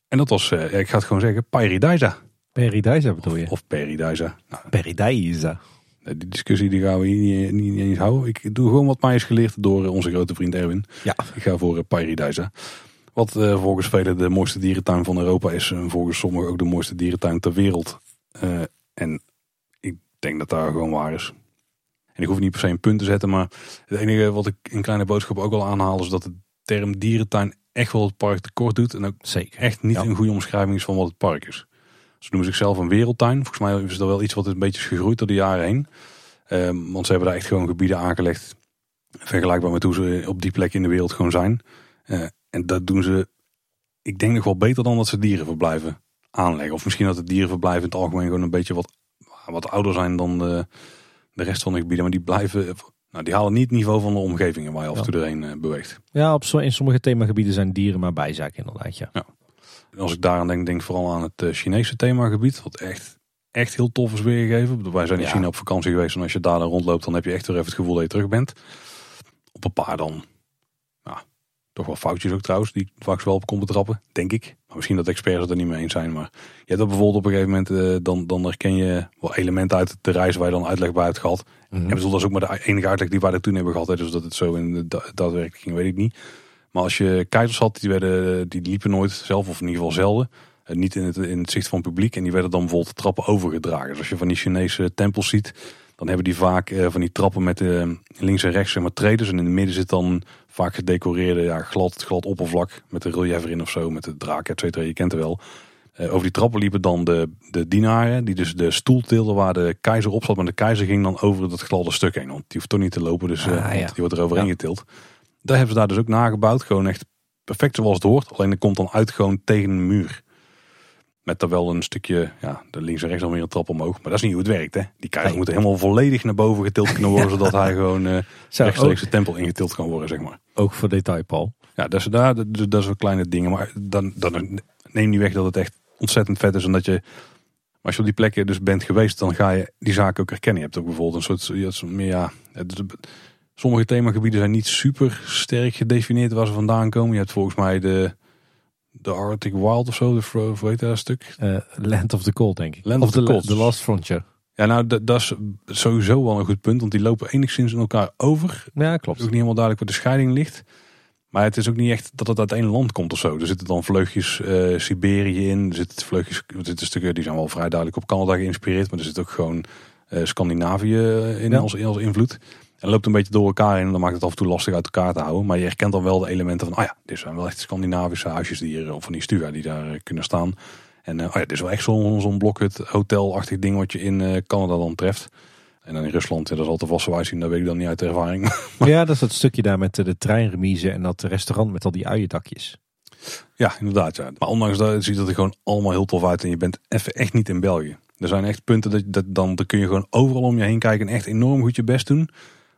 En dat was, ik ga het gewoon zeggen, Paradisa. Paradisa bedoel je? Of, of Paradisa. Nou, Paradisa. Die discussie die gaan we hier niet, niet, eens houden. Ik doe gewoon wat mij is geleerd door onze grote vriend Erwin. Ja. Ik ga voor Paradisa. Wat uh, volgens velen de mooiste dierentuin van Europa is. En volgens sommigen ook de mooiste dierentuin ter wereld. Uh, en denk dat daar gewoon waar is. En ik hoef niet per se een punt te zetten. Maar het enige wat ik in kleine boodschap ook wel aanhaal. Is dat de term dierentuin echt wel het park tekort doet. En ook Zeker. echt niet een goede omschrijving is van wat het park is. Ze noemen zichzelf een wereldtuin. Volgens mij is dat wel iets wat een beetje is gegroeid door de jaren heen. Uh, want ze hebben daar echt gewoon gebieden aangelegd. Vergelijkbaar met hoe ze op die plek in de wereld gewoon zijn. Uh, en dat doen ze, ik denk nog wel beter dan dat ze dierenverblijven aanleggen. Of misschien dat de dierenverblijven in het algemeen gewoon een beetje wat, wat ouder zijn dan de, de rest van de gebieden. Maar die blijven, nou, die halen niet het niveau van de omgevingen waar je af en toe doorheen uh, beweegt. Ja, op zo, in sommige themagebieden zijn dieren maar bijzaak inderdaad. Ja. ja. En als ik daaraan denk, denk ik vooral aan het uh, Chinese themagebied. Wat echt, echt heel tof is weergegeven. Wij zijn in China op vakantie geweest. En als je daar dan rondloopt, dan heb je echt weer even het gevoel dat je terug bent. Op een paar dan toch wel foutjes ook trouwens, die vaak wel op kon betrappen, denk ik. Misschien dat experts het er niet mee eens zijn. Maar je hebt dat bijvoorbeeld op een gegeven moment, uh, dan, dan herken je wel elementen uit de reis waar je dan uitleg bij hebt gehad. -hmm. En bedoel, dat is ook maar de enige uitleg die wij er toen hebben gehad. Hè. Dus dat het zo in de daadwerkelijk ging, weet ik niet. Maar als je keizers had, die, werden, die liepen nooit zelf, of in ieder geval zelden. Uh, niet in het, in het zicht van het publiek. En die werden dan bijvoorbeeld trappen overgedragen. Dus als je van die Chinese tempels ziet, dan hebben die vaak uh, van die trappen met links en rechts zeg maar traders. En in het midden zit dan vaak gedecoreerde ja, glad, glad oppervlak met een relief erin of zo. Met de draak, et cetera. Je kent het wel. Uh, over die trappen liepen dan de, de dienaren. Die dus de stoel tilden waar de keizer op zat. Maar de keizer ging dan over dat gladde stuk heen. Want die hoeft toch niet te lopen. Dus ah, ja. die wordt er overheen ja. getild. Daar hebben ze daar dus ook nagebouwd. Gewoon echt perfect zoals het hoort. Alleen dat komt dan uit gewoon tegen een muur. Met daar wel een stukje, ja, de links en rechts dan weer een trap omhoog. Maar dat is niet hoe het werkt, hè. Die keizer nee. moet helemaal volledig naar boven getild kunnen worden, *laughs* zodat hij gewoon uh, rechtstreeks de tempel ingetild kan worden, zeg maar. Ook voor detail, Paul. Ja, dat is, daar, dat, dat is wel kleine dingen. Maar dan, dan neem niet weg dat het echt ontzettend vet is. En dat je, als je op die plekken dus bent geweest, dan ga je die zaken ook herkennen. Je hebt ook bijvoorbeeld een soort, meer ja, Sommige themagebieden zijn niet super sterk gedefinieerd waar ze vandaan komen. Je hebt volgens mij de, de Arctic Wild of zo, de, heet dat stuk? Uh, Land of the Cold, denk ik. Land of, the, Cold. The Last Frontier. Ja, nou, dat, dat is sowieso wel een goed punt, want die lopen enigszins in elkaar over. Ja, klopt. Het is ook niet helemaal duidelijk waar de scheiding ligt. Maar het is ook niet echt dat het uit één land komt of zo. Er zitten dan vleugjes uh, Siberië in. Er zitten vleugjes, er zitten stukken die zijn wel vrij duidelijk op Canada geïnspireerd. Maar er zit ook gewoon uh, Scandinavië in als, als invloed. En loopt een beetje door elkaar in. En dan maakt het af en toe lastig uit elkaar te houden. Maar je herkent dan wel de elementen van, ah ja, dit zijn wel echt Scandinavische huisjes die hier, of van die stuga die daar uh, kunnen staan. En oh ja, dit is wel echt zo'n zo'n blokhut, hotelachtig ding wat je in Canada dan treft. En dan in Rusland, dat is altijd vaste wijs zien, dat weet ik dan niet uit ervaring. *laughs* Ja, dat is dat stukje daar met de treinremise en dat restaurant met al die uiendakjes. Ja, inderdaad. Ja. Maar ondanks dat ziet het er gewoon allemaal heel tof uit en je bent even echt niet in België. Er zijn echt punten dat, dat dan, dan kun je gewoon overal om je heen kijken en echt enorm goed je best doen.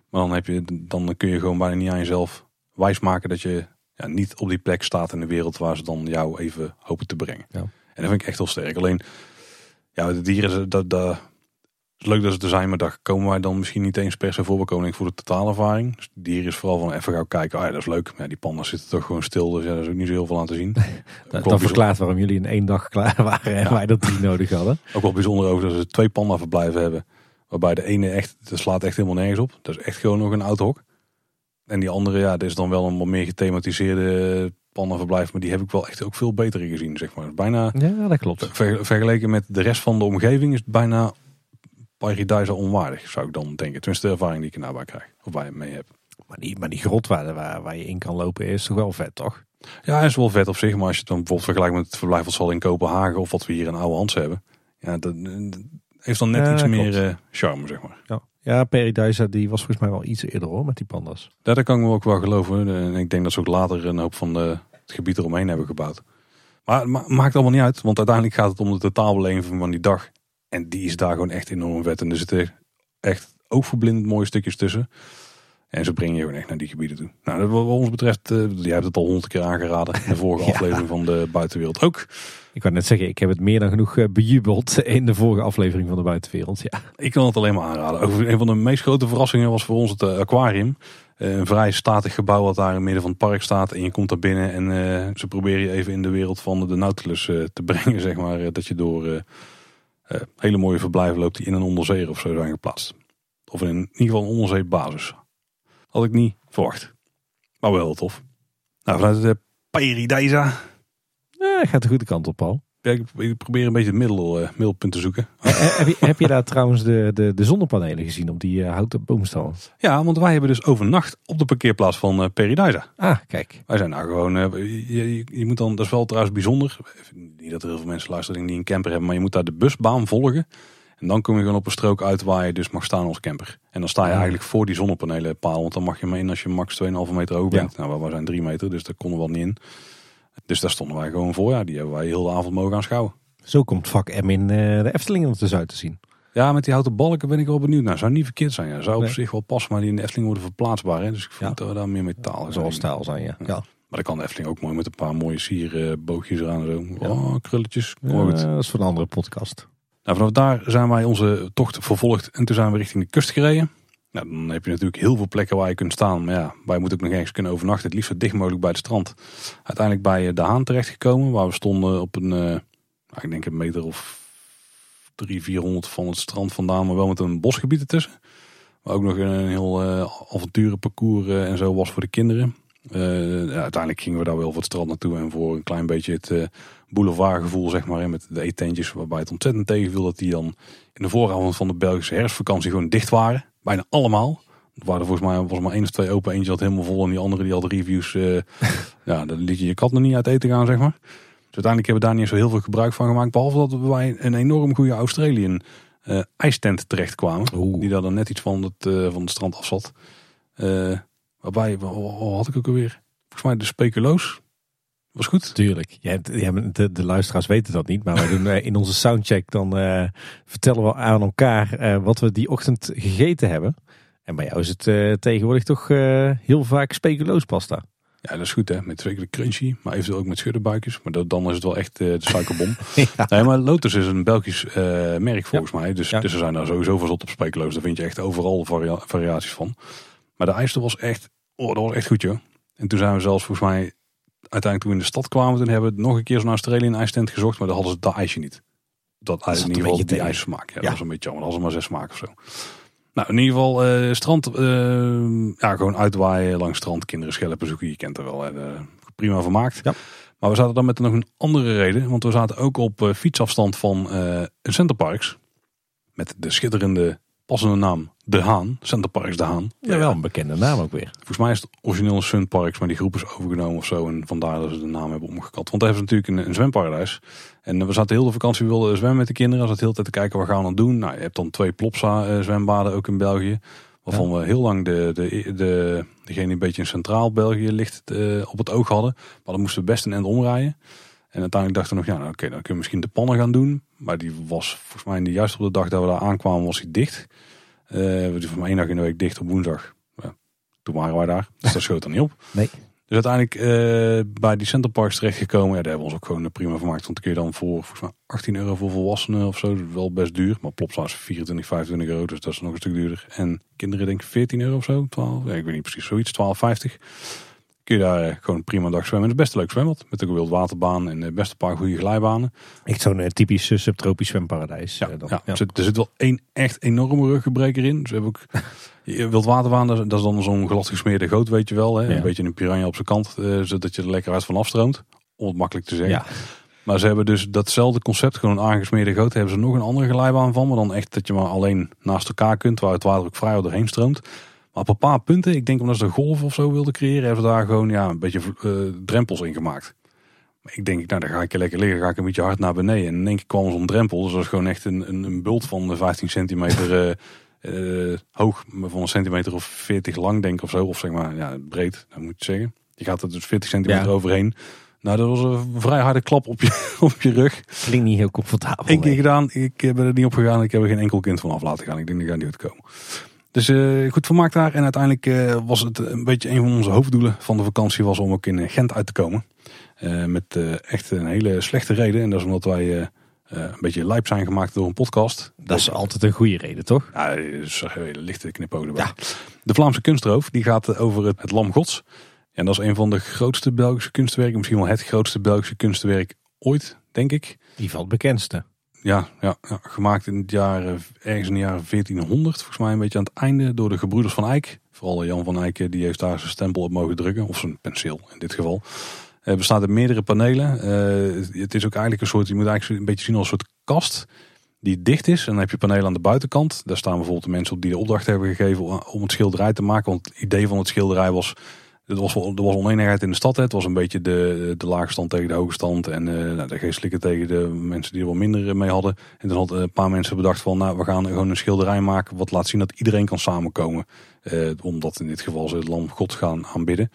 Maar dan, heb je, dan kun je gewoon bijna niet aan jezelf wijsmaken dat je ja, niet op die plek staat in de wereld waar ze dan jou even hopen te brengen. Ja. En dat vind ik echt heel sterk. Alleen, ja, de dieren, dat, dat, is leuk dat ze er zijn, maar daar komen wij dan misschien niet eens per se voor. We voor de totale ervaring. Dus dier is vooral van even gaan kijken. Ah ja, dat is leuk. Ja, die pandas zitten toch gewoon stil, dus ja, dat is ook niet zo heel veel aan te zien. *laughs* dat, dat verklaart waarom jullie in één dag klaar *laughs* waren en wij dat drie nodig hadden. Ook wel bijzonder over dat ze twee panda verblijven hebben. Waarbij de ene echt, dat slaat echt helemaal nergens op. Dat is echt gewoon nog een oud hok. En die andere, ja, dat is dan wel een wat meer gethematiseerde verblijf, maar die heb ik wel echt ook veel beter gezien, zeg maar. Bijna, ja, dat klopt. vergeleken met de rest van de omgeving is het bijna Paradise onwaardig, zou ik dan denken. Tenminste, de ervaring die ik er nou bij krijg, of waar je mee hebt. Maar die, maar die grot waar, waar, waar je in kan lopen is toch wel vet, toch? Ja, is wel vet op zich, maar als je het dan bijvoorbeeld vergelijkt met het verblijf wat zal in Kopenhagen of wat we hier in Oude Hans hebben, ja, dat, heeft dan net iets meer uh, charme, zeg maar. Ja. Ja, Paradise die was volgens mij wel iets eerder hoor, met die pandas. Ja, dat kan ik me ook wel geloven. En ik denk dat ze ook later een hoop van de, het gebied eromheen hebben gebouwd. Maar het maakt allemaal niet uit, want uiteindelijk gaat het om de totaalbeleving van die dag. En die is daar gewoon echt enorm vet. En er zitten echt oogverblindend mooie stukjes tussen. En ze brengen je gewoon echt naar die gebieden toe. Nou, wat ons betreft, uh, jij hebt het al honderd keer aangeraden. In de vorige *laughs* aflevering van de buitenwereld ook. Ik wou net zeggen, ik heb het meer dan genoeg eh, bejubeld in de vorige aflevering van de buitenwereld. Ja. Ik kan het alleen maar aanraden. Over een van de meest grote verrassingen was voor ons het eh, aquarium. Een vrij statig gebouw wat daar in het midden van het park staat. En je komt daar binnen en ze proberen je even in de wereld van de Nautilus te *laughs* brengen. Zeg maar, dat je door hele mooie verblijven loopt die in een onderzeeër of zo zijn geplaatst. Of in, in ieder geval een onderzeebasis. Had ik niet verwacht. Maar wel tof. Nou, vanuit de Paradisa. Ja, gaat de goede kant op, Paul. Ja, ik, probeer een beetje het middel, uh, middelpunt te zoeken. heb, je, heb je daar trouwens de, de, de zonnepanelen gezien op die uh, houten boomstal? Ja, want wij hebben dus overnacht op de parkeerplaats van uh, Paradisa. Ah, kijk. Wij zijn nou gewoon, je, je, moet dan, dat is wel trouwens bijzonder. Niet dat er heel veel mensen luisteren die een camper hebben, maar je moet daar de busbaan volgen. En dan kom je gewoon op een strook uit waar je dus mag staan als camper. En dan sta je eigenlijk voor die zonnepanelenpaal. Want dan mag je maar in als je max 2,5 meter hoog bent. Ja. Nou, wij zijn 3 meter, dus daar konden we wel niet in. Dus daar stonden wij gewoon voor. Ja, die hebben wij heel de avond mogen aanschouwen. Zo komt vak M in uh, de Efteling er dus uit te zien. Ja, met die houten balken ben ik wel benieuwd. Nou, zou niet verkeerd zijn. Ja. Zou op zich wel passen, maar die in de Efteling worden verplaatsbaar. Hè? Dus ik vind ja. dat we daar meer metaal zijn. Zoals stijl zijn, ja. ja. Maar dan kan de Efteling ook mooi met een paar mooie sierboogjes eraan. Zo. Oh, krulletjes. dat is voor een andere podcast. Nou, vanaf daar zijn wij onze tocht vervolgd. En toen zijn we richting de kust gereden. Nou, dan heb je natuurlijk heel veel plekken waar je kunt staan. Maar ja, wij moeten ook nog ergens kunnen overnachten. Het liefst zo dicht mogelijk bij het strand. Uiteindelijk bij eh, De Haan terechtgekomen. Waar we stonden op een, uh, ik denk een meter of drie, vierhonderd van het strand vandaan. Maar wel met een bosgebied ertussen. Maar ook nog een heel uh, avonturenparcours en zo was voor de kinderen. ja, uiteindelijk gingen we daar wel voor het strand naartoe. En voor een klein beetje het boulevardgevoel, zeg maar. Met de eetentjes waarbij het ontzettend tegenviel dat die dan in de vooravond van de Belgische herfstvakantie gewoon dicht waren. Bijna allemaal. Er waren volgens mij was maar één of twee open. Eentje had helemaal vol en die andere die had reviews. Uh, *laughs* ja, dan liet je je kat nog niet uit eten gaan, zeg maar. Dus uiteindelijk hebben we daar niet zo heel veel gebruik van gemaakt. Behalve dat wij een enorm goede Australian uh, ijstent terecht kwamen. Die daar dan net iets van het, uh, van het strand af zat. waarbij, wat had ik ook alweer? Volgens mij de speculoos. Was goed? Tuurlijk. Ja, de, de luisteraars weten dat niet. Maar we doen in onze soundcheck dan vertellen we aan elkaar wat we die ochtend gegeten hebben. En bij jou is het uh, tegenwoordig toch heel vaak speculoos pasta. Ja, dat is goed hè. Met zeker crunchy, maar eventueel ook met schuddenbuikjes. Maar dan is het wel echt de suikerbom. *laughs* ja. Nee, maar Lotus is een Belgisch merk volgens mij. Dus, dus er zijn daar sowieso verzot op speculoos. Daar vind je echt overal variaties van. Maar de ijs was echt, oh, dat was echt goed joh. En toen zijn we zelfs volgens mij, uiteindelijk toen we in de stad kwamen, toen hebben we nog een keer zo'n Australië ijstent gezocht, maar dan hadden ze dat ijsje niet. Dat, dat in ieder geval die ijssmaak. Ja, ja, dat was een beetje jammer. Dat was maar zes smaak of zo. Nou, in ieder geval uh, strand, uh, ja, gewoon uitwaaien langs strand, kinderen schelpen zoeken. Je kent er wel, hè, prima vermaakt. Ja. Maar we zaten dan met nog een andere reden, want we zaten ook op uh, fietsafstand van een Centerparks. Met de schitterende passende naam De Haan. Centerparks De Haan. Ja, wel een bekende naam ook weer. Volgens mij is het origineel Sun Parks, maar die groep is overgenomen of zo. En vandaar dat ze de naam hebben omgekat. Want daar hebben ze natuurlijk een, een zwemparadijs. En we zaten heel de vakantie, we wilden zwemmen met de kinderen. We zaten heel de tijd te kijken, wat gaan we dan doen? Nou, je hebt dan twee Plopsa eh, zwembaden ook in België. Waarvan we heel lang de, de, de, degene die een beetje in centraal België ligt uh, op het oog hadden. Maar dan moesten we best een end omrijden. En uiteindelijk dachten we nog, ja, nou, oké, dan kunnen we misschien de pannen gaan doen. Maar die was volgens mij juist op de dag dat we daar aankwamen, was hij dicht. Uh, we doen van één dag in de week dicht op woensdag. Ja, toen waren wij daar, dus dat schoot er niet op. Nee. Dus uiteindelijk uh, bij die Centerparks terechtgekomen. Ja, daar hebben we ons ook gewoon prima vermaakt. Want dan kun je dan voor volgens mij 18 euro voor volwassenen of zo. wel best duur. Maar Plopsa is 24, 25 euro. Dus dat is nog een stuk duurder. En kinderen denk ik 14 euro of zo. 12, ja, ik weet niet precies zoiets. 12,50 kun je daar eh, gewoon prima dag zwemmen. Het is best een leuk zwembad. Met een wildwaterbaan en best een paar goede glijbanen. Echt zo'n eh, typisch subtropisch zwemparadijs. Ja, dan. ja. Er, zit, wel één echt enorme ruggebreker in. Dus we hebben ook *laughs* wildwaterbaan. Dat is dan zo'n glad gesmeerde goot, weet je wel. Hè? Een beetje een piranha op zijn kant. Zodat je er lekker uit van afstroomt. Om het makkelijk te zeggen. Maar ze hebben dus datzelfde concept, gewoon aangesmeerde goot. Hebben ze nog een andere glijbaan van. Maar dan echt dat je maar alleen naast elkaar kunt. Waar het water ook vrij doorheen stroomt. Maar op een paar punten, ik denk omdat ze een golf of zo wilden creëren, hebben ze daar gewoon ja, een beetje uh, drempels in gemaakt. Maar ik denk, nou dan ga ik lekker liggen, ga ik een beetje hard naar beneden. En in één keer kwam zo'n drempel, dus dat is gewoon echt een, een, een bult van 15 centimeter uh, hoog, van een centimeter of 40 lang denk ik of zo. Of zeg maar, ja, breed, dat moet je zeggen. Je gaat er dus 40 centimeter overheen. Nou, dat was een vrij harde klap op je, *laughs* op je rug. Klinkt niet heel comfortabel. Eén keer gedaan, ik ben er niet op gegaan. Ik heb er geen enkel kind van af laten gaan. Ik denk dat gaat niet goed komen. Dus uh, goed vermaakt daar. En uiteindelijk uh, was het een beetje een van onze hoofddoelen van de vakantie was om ook in Gent uit te komen. Uh, met echt een hele slechte reden. En dat is omdat wij een beetje lijp zijn gemaakt door een podcast. Dat is altijd een goede reden, toch? Ja, een hele lichte. Ja. De Vlaamse kunstroof, die gaat over het, het Lam Gods. En dat is een van de grootste Belgische kunstwerken. Misschien wel het grootste Belgische kunstwerk ooit, denk ik. Die van het bekendste. Ja, ja, ja, gemaakt in het jaar, ergens in het jaar 1400, volgens mij een beetje aan het einde, door de gebroeders van Eyck. Vooral Jan van Eyck, die heeft daar zijn stempel op mogen drukken, of zijn penseel in dit geval. Het bestaat uit meerdere panelen. Uh, het is ook eigenlijk een soort, je moet eigenlijk een beetje zien als een soort kast die dicht is. En dan heb je panelen aan de buitenkant. Daar staan bijvoorbeeld de mensen op die de opdracht hebben gegeven om het schilderij te maken. Want het idee van het schilderij was er was, er was oneenigheid in de stad. Het was een beetje de, de lage stand tegen de hoge stand. En uh, nou, de geestelijke tegen de mensen die er wat minder mee hadden. En toen hadden een paar mensen bedacht van nou, we gaan gewoon een schilderij maken. Wat laat zien dat iedereen kan samenkomen. Uh, omdat in dit geval ze het lam God gaan aanbidden.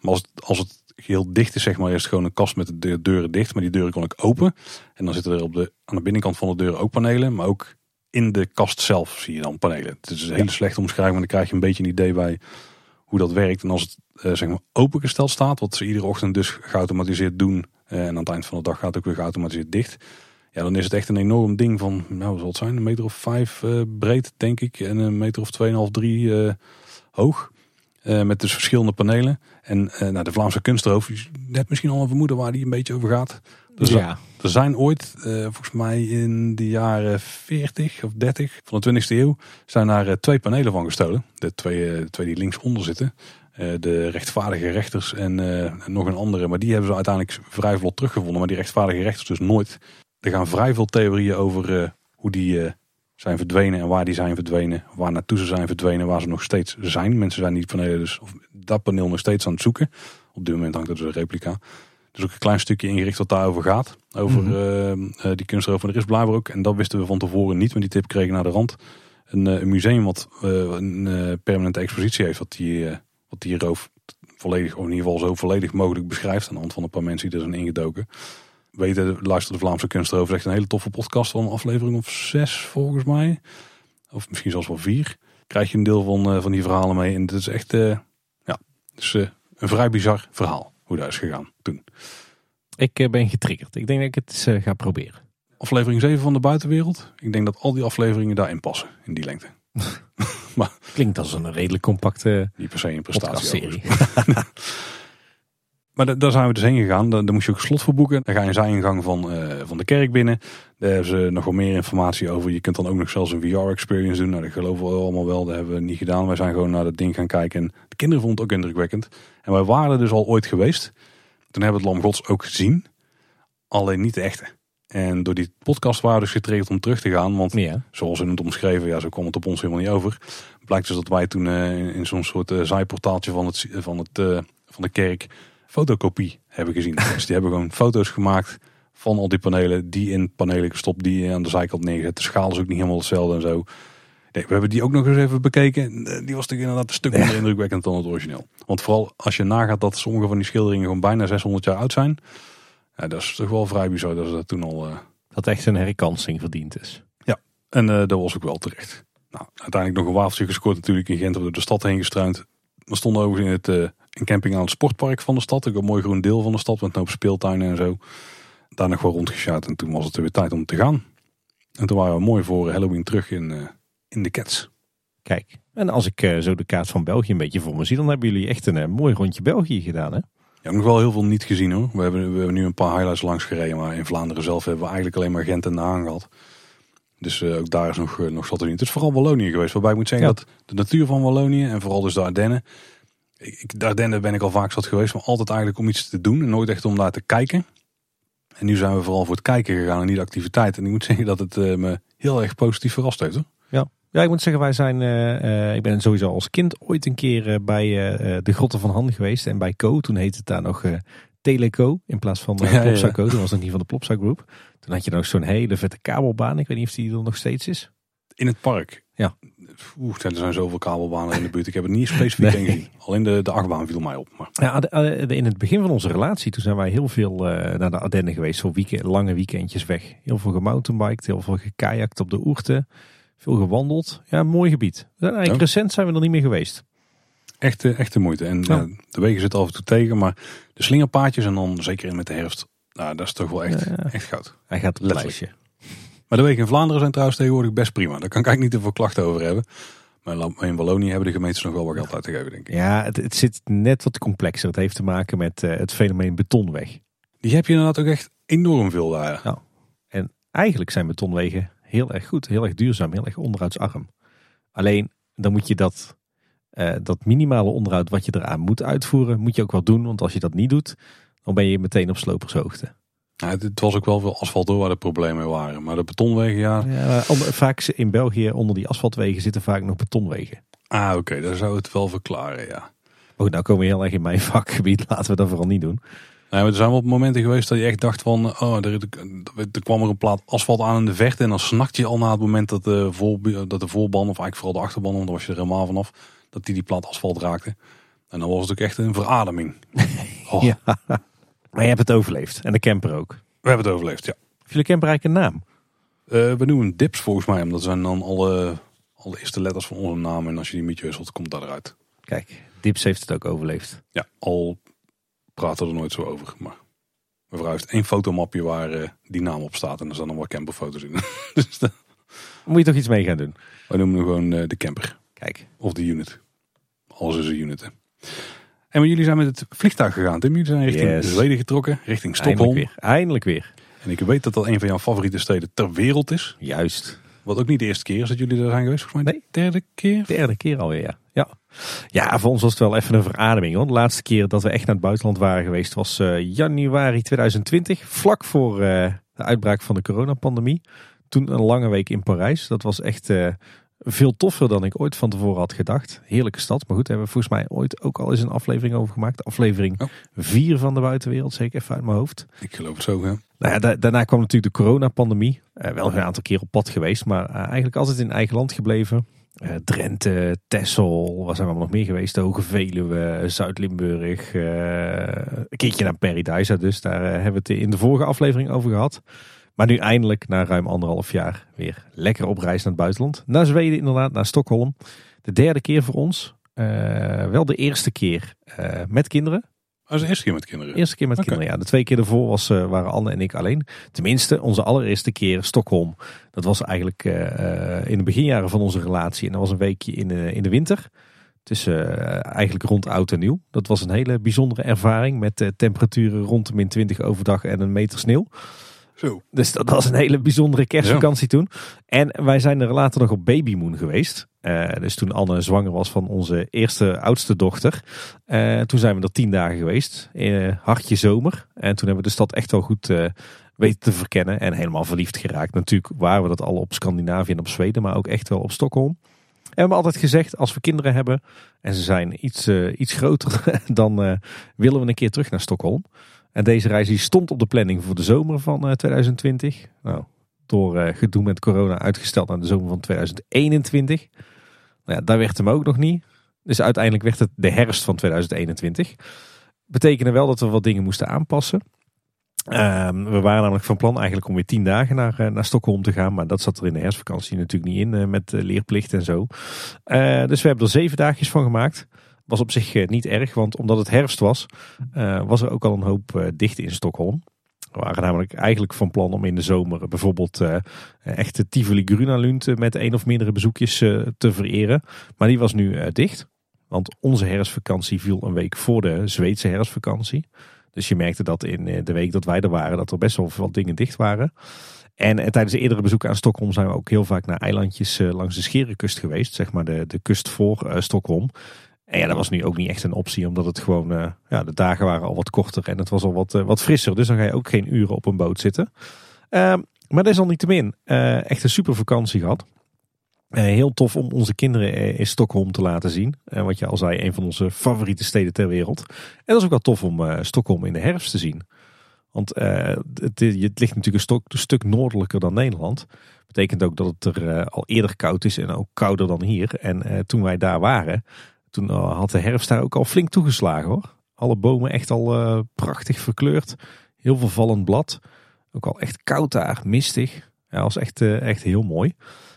Maar als het, als het heel dicht is, zeg maar, is het gewoon een kast met de deuren dicht. Maar die deuren kon ik open. En dan zitten er op de, aan de binnenkant van de deur ook panelen. Maar ook in de kast zelf zie je dan panelen. Het is een hele slechte omschrijving, maar dan krijg je een beetje een idee bij hoe dat werkt. En als het uh, zeg maar opengesteld staat, wat ze iedere ochtend dus geautomatiseerd doen. Uh, en aan het eind van de dag gaat het ook weer geautomatiseerd dicht. Ja, dan is het echt een enorm ding van, nou, wat zijn? Een meter of vijf uh, breed, denk ik. En een meter of tweeënhalf, drie hoog. met dus verschillende panelen. En nou, de Vlaamse kunstroof, net misschien al een vermoeden waar die een beetje over gaat. Dus ja. Er zijn ooit, volgens mij in de jaren 40 of 30 van de 20e eeuw, zijn daar twee panelen van gestolen. De twee, twee die linksonder zitten. Eh, de rechtvaardige rechters en eh, nog een andere. Maar die hebben ze uiteindelijk vrij vlot teruggevonden. Maar die rechtvaardige rechters dus nooit. Er gaan vrij veel theorieën over eh, hoe die zijn verdwenen en waar die zijn verdwenen. Waar naartoe ze zijn verdwenen, waar ze nog steeds zijn. Mensen zijn niet panelen dus of dat paneel nog steeds aan het zoeken. Op dit moment hangt er dus een replica. Dus ook een klein stukje ingericht wat daarover gaat. Over mm die kunstroof. Er is blijkbaar ook, en dat wisten we van tevoren niet, want die tip kregen naar de rand. Een, een museum wat een permanente expositie heeft, wat die wat die roof volledig, of in ieder geval zo volledig mogelijk beschrijft. Aan de hand van een paar mensen die er zijn ingedoken. Weten, luister de Vlaamse kunstroof. Echt een hele toffe podcast van een aflevering of zes volgens mij. Of misschien zelfs wel vier. Krijg je een deel van, uh, van die verhalen mee. En het is echt uh, ja, dus, uh, een vrij bizar verhaal hoe dat is gegaan toen. Ik ben getriggerd. Ik denk dat ik het eens ga proberen. Aflevering 7 van de buitenwereld. Ik denk dat al die afleveringen daarin passen. In die lengte. *laughs* *laughs* maar, Klinkt als een redelijk compacte Niet per se een prestatie. *laughs* maar daar zijn we dus heen gegaan. Daar, moest je ook slot voor boeken. Dan ga je een zijingang van, uh, van de kerk binnen. Daar hebben ze nog wel meer informatie over. Je kunt dan ook nog zelfs een VR-experience doen. Nou, dat geloven we allemaal wel. Dat hebben we niet gedaan. Wij zijn gewoon naar dat ding gaan kijken. En de kinderen vonden het ook indrukwekkend. En wij waren dus al ooit geweest. Toen hebben we het Lam Gods ook gezien. Alleen niet de echte. En door die podcast waren we dus getriggerd om terug te gaan. Want zoals ze het omschreven, ja, zo kwam het op ons helemaal niet over. Blijkt dus dat wij toen uh, in zo'n soort uh, zijportaaltje van, het, van, het, van de kerk fotocopie hebben gezien. dus die hebben gewoon foto's gemaakt van al die panelen. Die in panelen gestopt, die aan de zijkant neergezet. De schaal is ook niet helemaal hetzelfde en zo. Nee, we hebben die ook nog eens even bekeken. Die was toch inderdaad een stuk minder indrukwekkend dan het origineel. Want vooral als je nagaat dat sommige van die schilderingen gewoon bijna 600 jaar oud zijn. Ja, dat is toch wel vrij bizar dat ze dat toen al... Uh... Dat echt een herkansing verdiend is. Ja, en uh, dat was ook wel terecht. Nou, uiteindelijk nog een wafeltje gescoord natuurlijk in Gent. Door de stad heen gestruind. We stonden overigens in het uh, een camping aan het sportpark van de stad. Ook een mooi groen deel van de stad met een hoop speeltuinen en zo. Daar nog wel rondgeschaat en toen was het weer tijd om te gaan. En toen waren we mooi voor Halloween terug in, in de Cats. Kijk, en als ik zo de kaart van België een beetje voor me zie, dan hebben jullie echt een mooi rondje België gedaan hè? Ja, nog wel heel veel niet gezien hoor. We hebben, we hebben nu een paar highlights langs gereden, maar in Vlaanderen zelf hebben we eigenlijk alleen maar Gent en De Haan gehad. Dus uh, ook daar is nog, uh, nog zat er niet. Het is vooral Wallonië geweest, waarbij ik moet zeggen dat de natuur van Wallonië en vooral dus de Ardennen. Ik, de Ardennen ben ik al vaak zat geweest, maar altijd eigenlijk om iets te doen en nooit echt om daar te kijken. En nu zijn we vooral voor het kijken gegaan en niet de activiteit. En ik moet *laughs* zeggen dat het uh, me heel erg positief verrast heeft hoor. Ja, ja, ik moet zeggen, wij zijn. Uh, ik ben sowieso als kind ooit een keer bij de Grotten van Han geweest. En bij Co, toen heette het daar nog Teleco in plaats van *laughs* uh, Plopsa Toen was het niet van de Plopsa Group. Toen had je nog zo'n hele vette kabelbaan. Ik weet niet of die er nog steeds is. In het park? Ja. Oeh, er zijn zoveel kabelbanen in de buurt. Ik heb het niet specifiek nee. gezien. Alleen de, de achtbaan viel mij op. Maar. Ja, in het begin van onze relatie, toen zijn wij heel veel naar de Ardennen geweest. Weekend, lange weekendjes weg. Heel veel gemountainbiked, heel veel gekajakt op de Oerte. Veel gewandeld. Ja, mooi gebied. Eigenlijk recent zijn we er niet meer geweest. Echt, echt de moeite. En ja. de wegen zitten af en toe tegen. Maar de slingerpaadjes en dan zeker in met de herfst. Nou, dat is toch wel echt, echt goud. Hij gaat het lijstje. Maar de wegen in Vlaanderen zijn trouwens tegenwoordig best prima. Daar kan ik eigenlijk niet te veel klachten over hebben. Maar in Wallonië hebben de gemeentes nog wel wat geld uit te geven, denk ik. Ja, het, het zit net wat complexer. Het heeft te maken met uh, het fenomeen betonweg. Die heb je inderdaad ook echt enorm veel daar. Ja. En eigenlijk zijn betonwegen heel erg goed, heel erg duurzaam, heel erg onderhoudsarm. Alleen dan moet je dat, uh, dat minimale onderhoud wat je eraan moet uitvoeren, moet je ook wel doen. Want als je dat niet doet, dan ben je meteen op slopershoogte. Ja, het was ook wel veel asfalt door waar de problemen waren. Maar de betonwegen, ja. ja vaak in België onder die asfaltwegen zitten vaak nog betonwegen. Ah, oké, okay, daar zou het wel verklaren, ja. Oh, nou komen we heel erg in mijn *laughs* vakgebied. Laten we dat vooral niet doen. Nee, maar er zijn wel momenten geweest dat je echt dacht van, oh, er, er, kwam er een plaat asfalt aan in de vecht. En dan snakt je al na het moment dat de, voor, dat de voorband, of eigenlijk vooral de achterban, want dan was je er helemaal vanaf, dat die die plaat asfalt raakte. En dan was het ook echt een verademing. *laughs* Oh. ja, maar je hebt het overleefd. En de camper ook. We hebben het overleefd, ja. Heeft jullie camper eigenlijk een naam? Uh, we noemen dips volgens mij, omdat zijn dan alle, alle eerste letters van onze naam. En als je die met je wisselt, komt dat eruit. Kijk, Dips heeft het ook overleefd. Ja, al praten er nooit zo over. Maar mevrouw heeft één fotomapje waar uh, die naam op staat. En er staan nog wat camperfoto's in. *laughs* dus. Moet je toch iets mee gaan doen? Wij noemen hem gewoon uh, de camper. Kijk. Of de unit. Alles is een unit. Hè. En jullie zijn met het vliegtuig gegaan. Tim, jullie zijn richting yes. Zweden getrokken. Richting Stockholm. Eindelijk weer. Eindelijk weer. En ik weet dat dat een van jouw favoriete steden ter wereld is. Juist. Wat ook niet de eerste keer is dat jullie er zijn geweest, volgens mij. Nee. Derde keer? Derde keer alweer, ja. Ja. ja, voor ons was het wel even een verademing. Hoor. De laatste keer dat we echt naar het buitenland waren geweest was uh, januari 2020. Vlak voor uh, de uitbraak van de coronapandemie. Toen een lange week in Parijs. Dat was echt uh, veel toffer dan ik ooit van tevoren had gedacht. Heerlijke stad. Maar goed, hebben we volgens mij ooit ook al eens een aflevering over gemaakt. Aflevering 4 van de buitenwereld, zeker even uit mijn hoofd. Ik geloof het zo, hè. Nou ja, da daarna kwam natuurlijk de coronapandemie. Uh, wel een aantal keer op pad geweest, maar uh, eigenlijk altijd in eigen land gebleven. Uh, Drenthe, Texel, waar zijn we nog meer geweest? Hoge Veluwe, Zuid-Limburg. een keertje naar Paradise, dus daar hebben we het in de vorige aflevering over gehad. Maar nu eindelijk, na ruim anderhalf jaar, weer lekker op reis naar het buitenland. Naar Zweden inderdaad, naar Stockholm. De derde keer voor ons. wel de eerste keer met kinderen. Oh, de eerste keer met kinderen? Eerste keer met kinderen, ja. De twee keer ervoor was, waren Anne en ik alleen. Tenminste, onze allereerste keer Stockholm. Dat was eigenlijk in de beginjaren van onze relatie. En dat was een weekje in, in de winter. Tussen eigenlijk rond oud en nieuw. Dat was een hele bijzondere ervaring met temperaturen rond de min 20 overdag en een meter sneeuw. Zo. Dus dat was een hele bijzondere kerstvakantie toen. En wij zijn er later nog op babymoon geweest. Uh, dus toen Anne zwanger was van onze eerste oudste dochter. Uh, toen zijn we er tien dagen geweest. In hartje zomer. En toen hebben we de stad echt wel goed uh, weten te verkennen. En helemaal verliefd geraakt. Natuurlijk waren we dat al op Scandinavië en op Zweden. Maar ook echt wel op Stockholm. En we hebben altijd gezegd, als we kinderen hebben en ze zijn iets, iets groter, *laughs* dan willen we een keer terug naar Stockholm. En deze reis die stond op de planning voor de zomer van 2020. Nou, door uh, gedoe met corona uitgesteld naar de zomer van 2021. Nou ja, daar werd hem ook nog niet. Dus uiteindelijk werd het de herfst van 2021. Betekende wel dat we wat dingen moesten aanpassen. Ehm, we waren namelijk van plan eigenlijk om weer tien dagen naar, uh, naar Stockholm te gaan. Maar dat zat er in de herfstvakantie natuurlijk niet in met leerplicht en zo. dus we hebben er zeven dagjes van gemaakt. Was op zich niet erg, want omdat het herfst was, was er ook al een hoop dicht in Stockholm. We waren namelijk eigenlijk van plan om in de zomer bijvoorbeeld echte Tivoli Grunalund met één of meerdere bezoekjes te vereren. Maar die was nu dicht. Want onze herfstvakantie viel een week voor de Zweedse herfstvakantie. Dus je merkte dat in de week dat wij er waren, dat er best wel veel dingen dicht waren. En, en tijdens de eerdere bezoeken aan Stockholm zijn we ook heel vaak naar eilandjes langs de Scherenkust geweest. Zeg maar de, de kust voor Stockholm. En ja, dat was nu ook niet echt een optie, omdat het gewoon, uh, ja, de dagen waren al wat korter en het was al wat, uh, wat frisser. Dus dan ga je ook geen uren op een boot zitten. Uh, maar desalniettemin, uh, echt een super vakantie gehad. heel tof om onze kinderen in Stockholm te laten zien. wat je al zei, een van onze favoriete steden ter wereld. En dat is ook wel tof om Stockholm in de herfst te zien. Want het, het, ligt natuurlijk een, een, stuk noordelijker dan Nederland. Betekent ook dat het er al eerder koud is en ook kouder dan hier. En toen wij daar waren, toen eh, had de herfst daar ook al flink toegeslagen hoor. Alle bomen echt al uh, prachtig verkleurd. Heel veel vallend blad. Ook al echt koud daar, mistig. Ja, was echt, uh, echt heel mooi.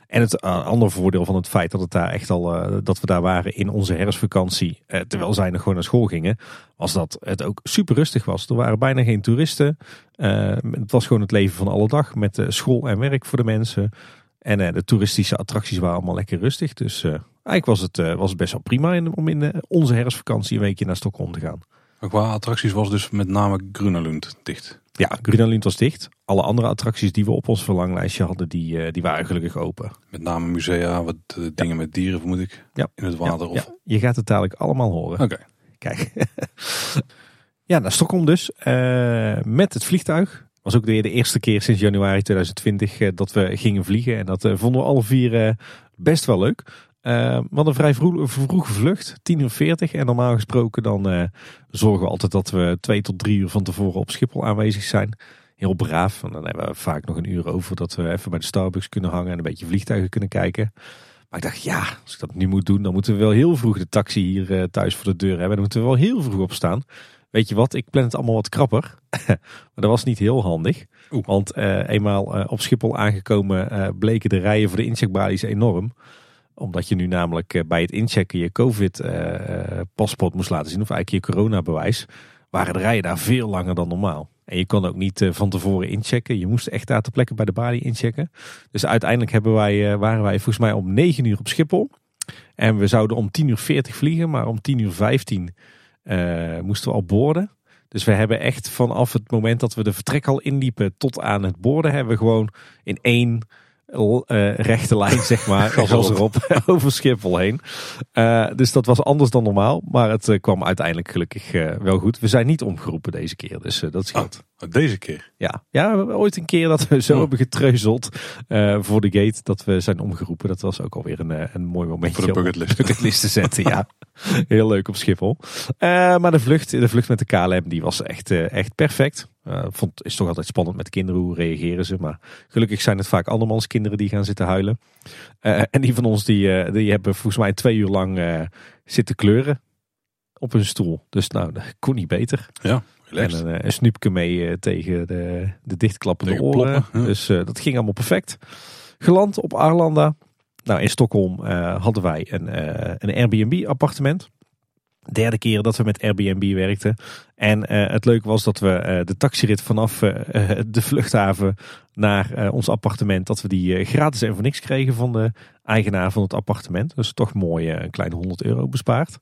En het andere voordeel van het feit dat, het daar echt al, dat we daar waren in onze herfstvakantie, terwijl zij nog gewoon naar school gingen, was dat het ook super rustig was. Er waren bijna geen toeristen. het was gewoon het leven van alle dag met school en werk voor de mensen. En de toeristische attracties waren allemaal lekker rustig. Dus Eigenlijk was het, uh, was het best wel prima om in eh, onze herfstvakantie een weekje naar Stockholm te gaan. qua attracties was dus met name Grunalund dicht. Ja, Grunalund was dicht. Alle andere attracties die we op ons verlanglijstje hadden, die, die waren gelukkig open. Met name musea, wat dingen met dieren vermoed ik. Ja. In het water. Ja, of... je gaat het dadelijk allemaal horen. Oké. Kijk. *laughs* ja, naar Stockholm dus. met het vliegtuig. Was ook weer de eerste keer sinds januari 2020 dat we gingen vliegen. En dat vonden we alle vier best wel leuk. Uh, we hadden een vrij vroeg, vroege vlucht, 10 uur 40. En normaal gesproken dan uh, zorgen we altijd dat we twee tot drie uur van tevoren op Schiphol aanwezig zijn. Heel braaf. En dan hebben we vaak nog een uur over dat we even bij de Starbucks kunnen hangen en een beetje vliegtuigen kunnen kijken. Maar ik dacht, ja, als ik dat nu moet doen, dan moeten we wel heel vroeg de taxi hier uh, thuis voor de deur hebben. Dan moeten we wel heel vroeg opstaan. Weet je wat, ik plan het allemaal wat krapper. *laughs* maar dat was niet heel handig. Want eenmaal op Schiphol aangekomen bleken de rijen voor de incheckbalies enorm omdat je nu namelijk eh, bij het inchecken je COVID-paspoort eh, moest laten zien, of eigenlijk je coronabewijs, waren de rijen daar veel langer dan normaal. En je kon ook niet eh, van tevoren inchecken. Je moest echt daar ter plekke bij de balie inchecken. Dus uiteindelijk hebben wij, waren wij volgens mij om 9 uur op Schiphol. En we zouden om 10 uur 40 vliegen, maar om 10 uur 15 uh, moesten we al boorden. Dus we hebben echt vanaf het moment dat we de vertrek al inliepen tot aan het boorden, hebben we gewoon in één uh, rechte lijn, *laughs* zeg maar, als erop *laughs* over Schiphol heen. Uh, dus dat was anders dan normaal, maar het uh, kwam uiteindelijk gelukkig wel goed. We zijn niet omgeroepen deze keer, dus dat scheelt. Oh, deze keer? Ja. ja, we hebben ooit een keer dat we zo oh. hebben getreuzeld voor de gate, dat we zijn omgeroepen. Dat was ook alweer een, een mooi momentje voor de bucketlist. *laughs* bucketlist te zetten, ja. Heel leuk op Schiphol. maar de vlucht, de vlucht met de KLM, die was echt, echt perfect. Uh, vond, is toch altijd spannend met kinderen, hoe reageren ze. Maar gelukkig zijn het vaak andermans kinderen die gaan zitten huilen. Uh, en die van ons die, uh, die hebben volgens mij twee uur lang zitten kleuren op hun stoel. Dus nou, dat kon niet beter. Ja, relaxed. En een, een snoepje mee tegen de, de dichtklappende oren. Dus dat ging allemaal perfect. Geland op Arlanda. Nou, in Stockholm hadden wij een, een Airbnb appartement. Derde keer dat we met Airbnb werkten. En het leuke was dat we de taxirit vanaf de vluchthaven naar ons appartement, dat we die gratis en voor niks kregen van de eigenaar van het appartement. Dus toch mooi een kleine 100 euro bespaard.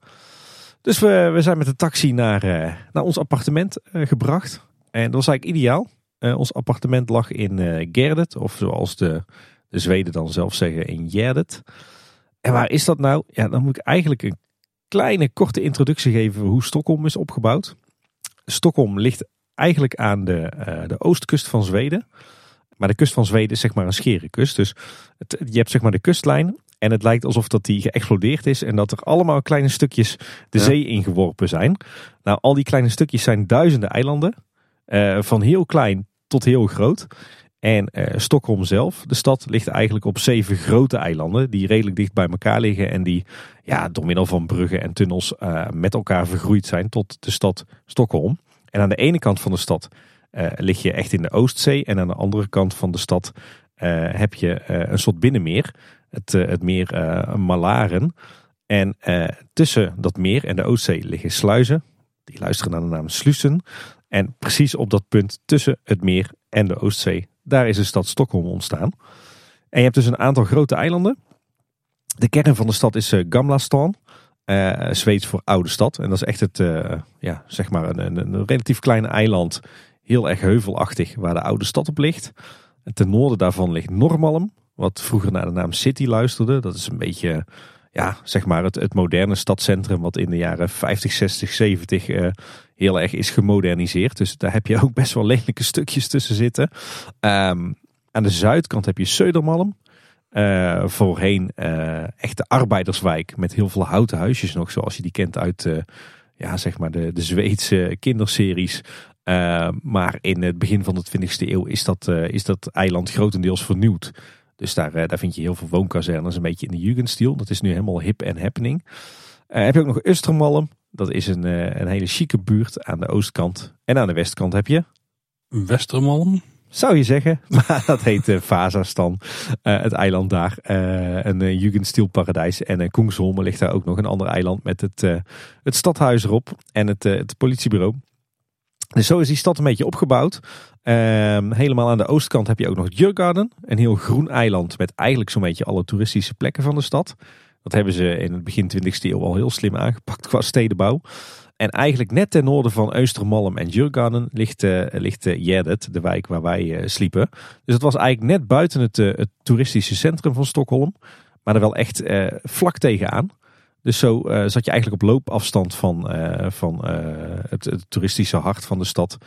Dus we, we zijn met de taxi naar, naar ons appartement gebracht. En dat was eigenlijk ideaal. ons appartement lag in Gerdet, of zoals de, de Zweden dan zelf zeggen, in Gerdet. En waar is dat nou? Ja, dan moet ik eigenlijk een kleine korte introductie geven hoe Stockholm is opgebouwd. Stockholm ligt eigenlijk aan de, uh, de oostkust van Zweden. Maar de kust van Zweden is zeg maar een scherenkust. Dus het, je hebt zeg maar de kustlijn. En het lijkt alsof dat die geëxplodeerd is. En dat er allemaal kleine stukjes de zee ingeworpen zijn. Nou, al die kleine stukjes zijn duizenden eilanden. Uh, van heel klein tot heel groot. En uh, Stockholm zelf, de stad, ligt eigenlijk op zeven grote eilanden die redelijk dicht bij elkaar liggen en die ja, door middel van bruggen en tunnels uh, met elkaar vergroeid zijn tot de stad Stockholm. En aan de ene kant van de stad uh, lig je echt in de Oostzee en aan de andere kant van de stad heb je een soort binnenmeer, het, het meer Malaren. En tussen dat meer en de Oostzee liggen sluizen, die luisteren naar de naam Slussen. En precies op dat punt tussen het meer en de Oostzee daar is de stad Stockholm ontstaan. En je hebt dus een aantal grote eilanden. De kern van de stad is uh, Gamlastan. Uh, Zweeds voor oude stad. En dat is echt het, uh, ja, zeg maar een, een, een, relatief klein eiland. Heel erg heuvelachtig waar de oude stad op ligt. En ten noorden daarvan ligt Normalm. Wat vroeger naar de naam City luisterde. Dat is een beetje, ja, zeg maar het, het moderne stadcentrum. Wat in de jaren 50, 60, 70 heel erg is gemoderniseerd. Dus daar heb je ook best wel lelijke stukjes tussen zitten. Um, aan de zuidkant heb je Södermalm. Uh, voorheen uh, echte arbeiderswijk met heel veel houten huisjes nog, zoals je die kent uit ja, zeg maar de, de Zweedse kinderseries. maar in het begin van de 20e eeuw is dat, is dat eiland grotendeels vernieuwd. Dus daar, daar vind je heel veel woonkazernes, een beetje in de Jugendstil. Dat is nu helemaal hip en happening. Heb je ook nog Östermalm, dat is een, eh, een hele chique buurt aan de oostkant. En aan de westkant heb je... Westermalm? Zou je zeggen. *laughs* Maar dat heet uh, Vazastan, uh, het eiland daar. Uh, een uh, Jugendstilparadijs. En uh, Koengsholmen ligt daar ook nog een ander eiland met het, het stadhuis erop. En het, het politiebureau. Dus zo is die stad een beetje opgebouwd. Ehm, helemaal aan de oostkant heb je ook nog Djurgarden. Een heel groen eiland met eigenlijk zo'n beetje alle toeristische plekken van de stad. Dat hebben ze in het begin 20e eeuw al heel slim aangepakt qua stedenbouw. En eigenlijk net ten noorden van Östermalm en Djurgarden ligt, uh, ligt uh, de wijk waar wij uh, sliepen. Dus het was eigenlijk net buiten het, het, toeristische centrum van Stockholm. Maar er wel echt vlak tegenaan. Dus zo zat je eigenlijk op loopafstand van, van het, toeristische hart van de stad.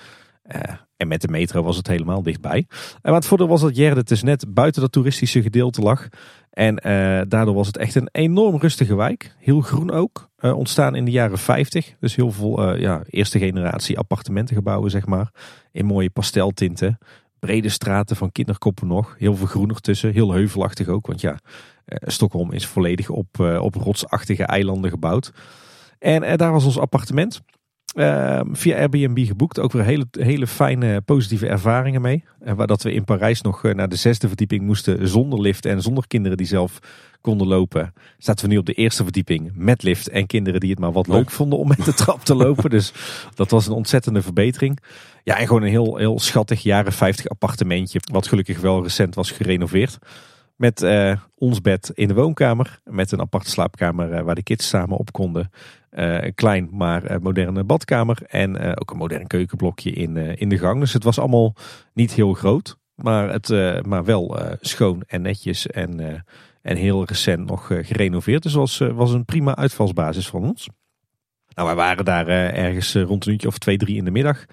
En met de metro was het helemaal dichtbij. En wat voordeel was dat Jerde dus net buiten dat toeristische gedeelte lag. En uh, daardoor was het echt een enorm rustige wijk. Heel groen ook. Uh, ontstaan in de jaren 50. Dus heel veel ja, eerste generatie appartementengebouwen, zeg maar. In mooie pasteltinten. Brede straten van kinderkoppen nog. Heel veel groen ertussen. Heel heuvelachtig ook. Want ja, Stockholm is volledig op, op rotsachtige eilanden gebouwd. En daar was ons appartement. Uh, via Airbnb geboekt. Ook weer hele, hele fijne positieve ervaringen mee. En waar dat we in Parijs nog eh, naar de zesde verdieping moesten zonder lift en zonder kinderen die zelf konden lopen. Zaten we nu op de eerste verdieping met lift en kinderen die het maar wat leuk vonden om met de trap te lopen. Dus dat was een ontzettende verbetering. Ja, en gewoon een heel, heel schattig jaren 50 appartementje. Wat gelukkig wel recent was gerenoveerd. Met uh, ons bed in de woonkamer. Met een aparte slaapkamer uh, waar de kids samen op konden. Uh, een klein maar moderne badkamer. En ook een modern keukenblokje in, in de gang. Dus het was allemaal niet heel groot. Maar, het, maar wel schoon en netjes. En, en heel recent nog gerenoveerd. Dus was, was een prima uitvalsbasis van ons. Nou, wij waren daar ergens rond een uurtje of twee, drie in de middag.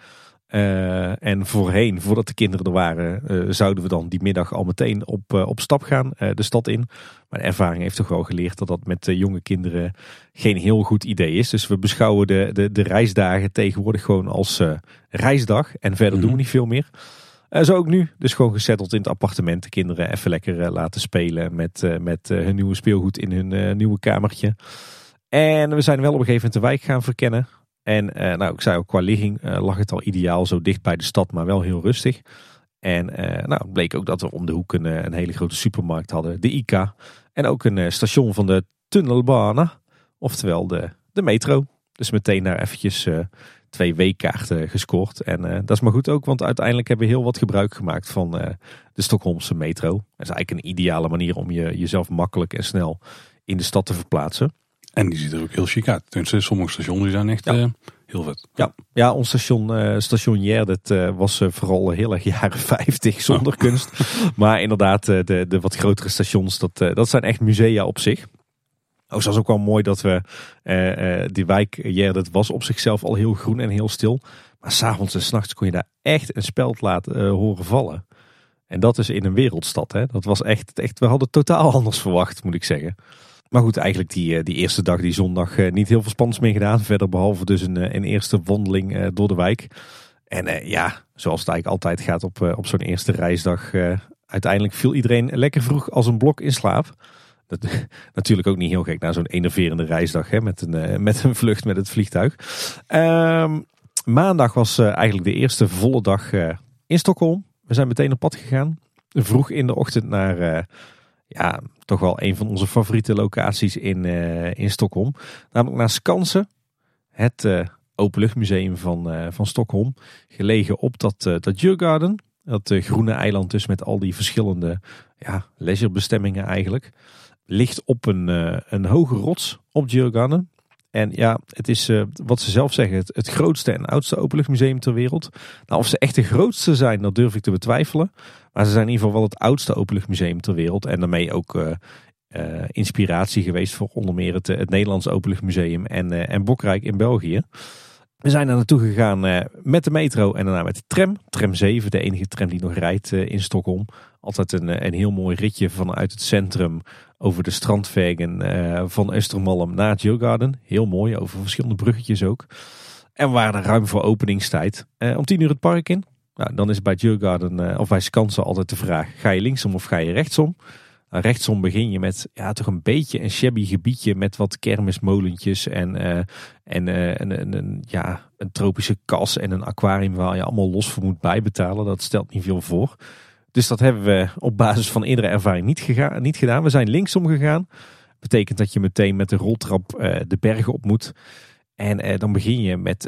Uh, en voorheen, voordat de kinderen er waren, uh, zouden we dan die middag al meteen op, uh, op stap gaan, de stad in. Maar de ervaring heeft toch wel geleerd dat dat met jonge kinderen geen heel goed idee is. Dus we beschouwen de, de, de reisdagen tegenwoordig gewoon als reisdag. En verder doen we mhm. niet veel meer. zo ook nu. Dus gewoon gezetteld in het appartement. De kinderen even lekker laten spelen met, met hun nieuwe speelgoed in hun nieuwe kamertje. En we zijn wel op een gegeven moment de wijk gaan verkennen. En uh, nou, ik zei ook qua ligging uh, lag het al ideaal zo dicht bij de stad, maar wel heel rustig. En uh, nou, het bleek ook dat we om de hoek een, een, hele grote supermarkt hadden, de ICA. En ook een station van de Tunnelbana, oftewel de, de metro. Dus meteen daar eventjes twee weekkaarten gescoord. En dat is maar goed ook, want uiteindelijk hebben we heel wat gebruik gemaakt van de Stockholmse metro. Dat is eigenlijk een ideale manier om je, jezelf makkelijk en snel in de stad te verplaatsen. En die ziet er ook heel chic uit. Tenminste, sommige stations zijn echt ja. heel vet. Ja, ja ons station, uh, station Jerdet uh, was vooral heel erg jaren *laughs* 50 zonder kunst. Maar inderdaad, de, de wat grotere stations, dat, dat zijn echt musea op zich. Ook was ook wel mooi dat we, die wijk Jerdet was op zichzelf al heel groen en heel stil. Maar s'avonds en s'nachts kon je daar echt een speld laten horen vallen. En dat is in een wereldstad. Hè? Dat was echt, echt, we hadden totaal *laughs* anders verwacht, moet ik zeggen. Maar goed, eigenlijk die, eh, die eerste dag, die zondag, eh, niet heel veel spannends meer gedaan. Verder behalve dus een, eh, een eerste wandeling door de wijk. En ja, zoals het eigenlijk altijd gaat op, op zo'n eerste reisdag. uiteindelijk viel iedereen lekker vroeg als een blok in slaap. Dat, *laughs* natuurlijk ook niet heel gek na zo'n enerverende reisdag hè, met, een, met een vlucht met het vliegtuig. Ehm, maandag was eigenlijk de eerste volle dag in Stockholm. We zijn meteen op pad gegaan. Vroeg in de ochtend naar ja, toch wel een van onze favoriete locaties in, uh, in Stockholm. Namelijk naar Skansen, het uh, openluchtmuseum van, uh, van Stockholm. Gelegen op dat, dat Djurgarden, dat groene eiland dus met al die verschillende ja, leisurebestemmingen eigenlijk. Ligt op een, een hoge rots op Djurgarden. En ja, het is wat ze zelf zeggen, het, het grootste en oudste openluchtmuseum ter wereld. Nou, of ze echt de grootste zijn, dat durf ik te betwijfelen. Maar ze zijn in ieder geval wel het oudste openluchtmuseum ter wereld. En daarmee ook uh, uh, inspiratie geweest voor onder meer het, Nederlands Openluchtmuseum en, en Bokrijk in België. We zijn er naartoe gegaan met de metro en daarna met de tram. Tram 7, de enige tram die nog rijdt in Stockholm. Altijd een, een heel mooi ritje vanuit het centrum over de strandwegen van Östermalm naar Djurgarden. Heel mooi, over verschillende bruggetjes ook. En we waren er ruim voor openingstijd. om tien uur het park in. Nou, dan is bij uh, of bij Skansen altijd de vraag: ga je linksom of ga je rechtsom? Nou, rechtsom begin je met ja, toch een beetje een shabby gebiedje met wat kermismolentjes en, en uh, ja, een tropische kas en een aquarium waar je allemaal los voor moet bijbetalen. Dat stelt niet veel voor. Dus dat hebben we op basis van eerdere ervaring niet, gegaan, niet gedaan. We zijn linksom gegaan. Betekent dat je meteen met de roltrap de bergen op moet. En dan begin je met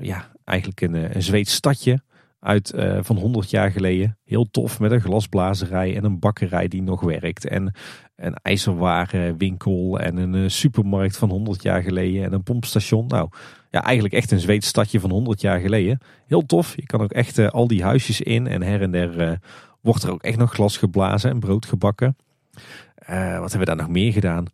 ja, eigenlijk een, een Zweeds stadje uit van 100 jaar geleden. Heel tof met een glasblazerij en een bakkerij die nog werkt. En een ijzerwarenwinkel en een supermarkt van 100 jaar geleden. En een pompstation. Nou, ja, eigenlijk echt een Zweeds stadje van 100 jaar geleden. Heel tof. Je kan ook echt uh, al die huisjes in. En her en der wordt er ook echt nog glas geblazen en brood gebakken. wat hebben we daar nog meer gedaan?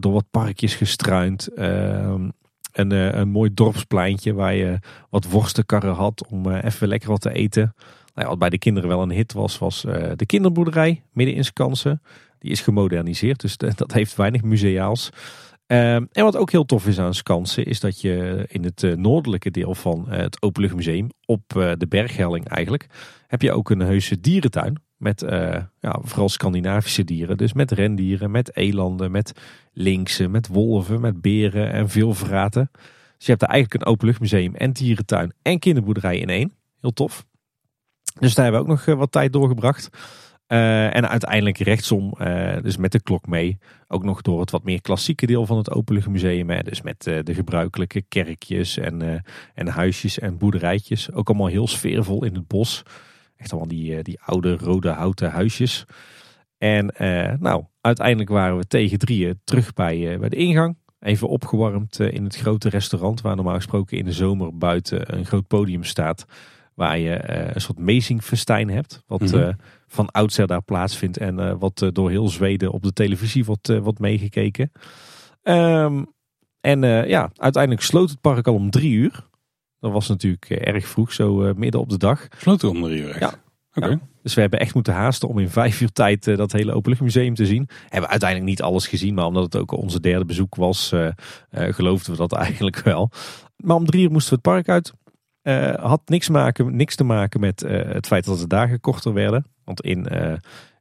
door wat parkjes gestruind. Ehm, een, eh, een mooi dorpspleintje waar je wat worstenkarren had om eh, even lekker wat te eten. Nou ja, wat bij de kinderen wel een hit was, was eh, de kinderboerderij midden in Skansen. Die is gemoderniseerd, dus *laughs* dat heeft weinig museaals. Ehm, en wat ook heel tof is aan Skansen, is dat je in het noordelijke deel van het Openluchtmuseum, op de berghelling eigenlijk, heb je ook een heuse dierentuin. Met uh, ja, vooral Scandinavische dieren. Dus met rendieren, met elanden, met linksen, met wolven, met beren en veel vraten. Dus je hebt daar eigenlijk een openluchtmuseum en dierentuin en kinderboerderij in één. Heel tof. Dus daar hebben we ook nog eh, wat tijd doorgebracht. Uh, en uiteindelijk rechtsom, uh, dus met de klok mee, ook nog door het wat meer klassieke deel van het Openluchtmuseum. Hè, dus met uh, de gebruikelijke kerkjes en, en huisjes en boerderijtjes. Ook allemaal heel sfeervol in het bos. Echt allemaal die, eh, die oude rode houten huisjes. En nou, uiteindelijk waren we tegen drieën terug bij, bij de ingang. Even opgewarmd in het grote restaurant waar normaal gesproken in de zomer buiten een groot podium staat. Waar je een soort mezingfestijn hebt. Wat mm van oudsher daar plaatsvindt en wat door heel Zweden op de televisie wordt, wordt meegekeken. Um, en ja, uiteindelijk sloot het park al om drie uur. Dat was natuurlijk eh, erg vroeg, zo eh, midden op de dag. Sloten om drie uur Ja. Oké. Dus we hebben echt moeten haasten om in vijf uur tijd uh, dat hele openluchtmuseum te zien. Hebben we uiteindelijk niet alles gezien, maar omdat het ook onze derde bezoek was, uh, geloofden we dat *laughs* eigenlijk wel. Maar om drie uur moesten we het park uit. had niks, maken, niks te maken met het feit dat de dagen korter werden. Want in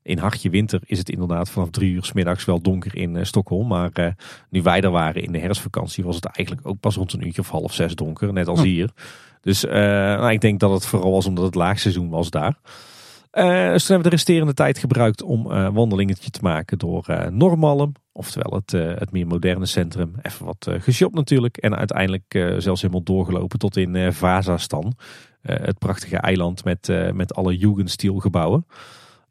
in hartje winter is het inderdaad vanaf drie uur s middags wel donker in uh, Stockholm. Maar uh, nu wij er waren in de herfstvakantie was het eigenlijk ook pas rond een uurtje of half zes donker. Net als hier. Dus nou, ik denk dat het vooral was omdat het laagseizoen was daar. dus toen hebben we de resterende tijd gebruikt om een wandelingetje te maken door Normalm. Oftewel het, het meer moderne centrum. Even wat geshopt natuurlijk. En uiteindelijk zelfs helemaal doorgelopen tot in Vazastan. Het prachtige eiland met, met alle Jugendstil gebouwen.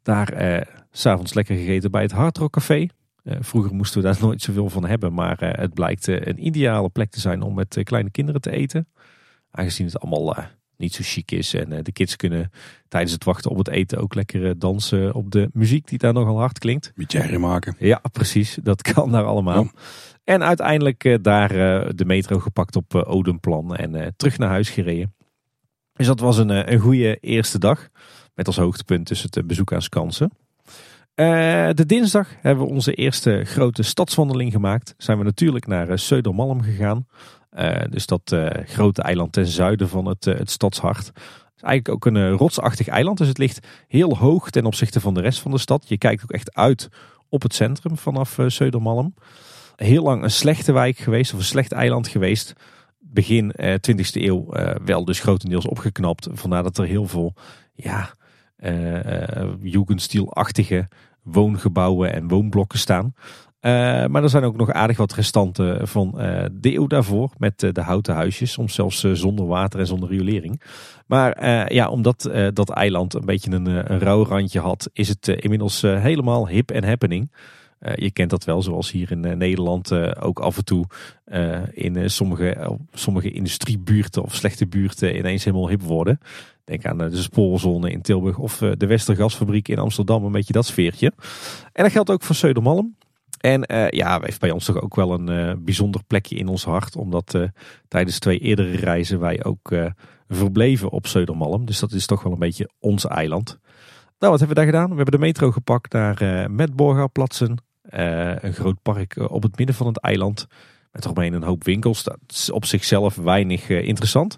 Daar s'avonds lekker gegeten bij het Hard Rock Café. Eh, vroeger moesten we daar *laughs* nooit zoveel van hebben, maar eh, het blijkt eh, een ideale plek te zijn om met kleine kinderen te eten. Aangezien het allemaal niet zo chic is en de kids kunnen tijdens het wachten op het eten ook lekker dansen op de muziek die daar nogal hard klinkt. Beetje maken. Ja, precies. Dat kan daar allemaal. En uiteindelijk daar de metro gepakt op Odemplan en terug naar huis gereden. Dus dat was een, een goede eerste dag. Met als hoogtepunt dus het bezoek aan Skansen. Uh, de dinsdag hebben we onze eerste grote stadswandeling gemaakt. Zijn we natuurlijk naar uh, Södermalm gegaan. Dus dat grote eiland ten zuiden van het, het stadshart. Het is eigenlijk ook een rotsachtig eiland. Dus het ligt heel hoog ten opzichte van de rest van de stad. Je kijkt ook echt uit op het centrum vanaf Södermalm. Heel lang een slechte wijk geweest, of een slecht eiland geweest. Begin 20e eeuw wel dus grotendeels opgeknapt. Vandaar dat er heel veel ja, Jugendstil-achtige woongebouwen en woonblokken staan. Maar er zijn ook nog aardig wat restanten van uh, de eeuw daarvoor. Met de houten huisjes, soms zelfs zonder water en zonder riolering. Maar ja, omdat dat eiland een beetje een, een rauw randje had, is het inmiddels helemaal hip en happening. Je kent dat wel, zoals hier in Nederland ook af en toe in sommige, sommige industriebuurten of slechte buurten ineens helemaal hip worden. Denk aan de spoorzone in Tilburg of eh, de Westergasfabriek in Amsterdam. Een beetje dat sfeertje. En dat geldt ook voor Södermalm. En ja, heeft bij ons toch ook wel een bijzonder plekje in ons hart. Omdat tijdens twee eerdere reizen wij ook verbleven op Södermalm. Dus dat is toch wel een beetje ons eiland. Nou, wat hebben we daar gedaan? We hebben de metro gepakt naar uh, Metborgerplatsen. Een groot park op het midden van het eiland. Met eromheen een hoop winkels. Dat is op zichzelf weinig interessant.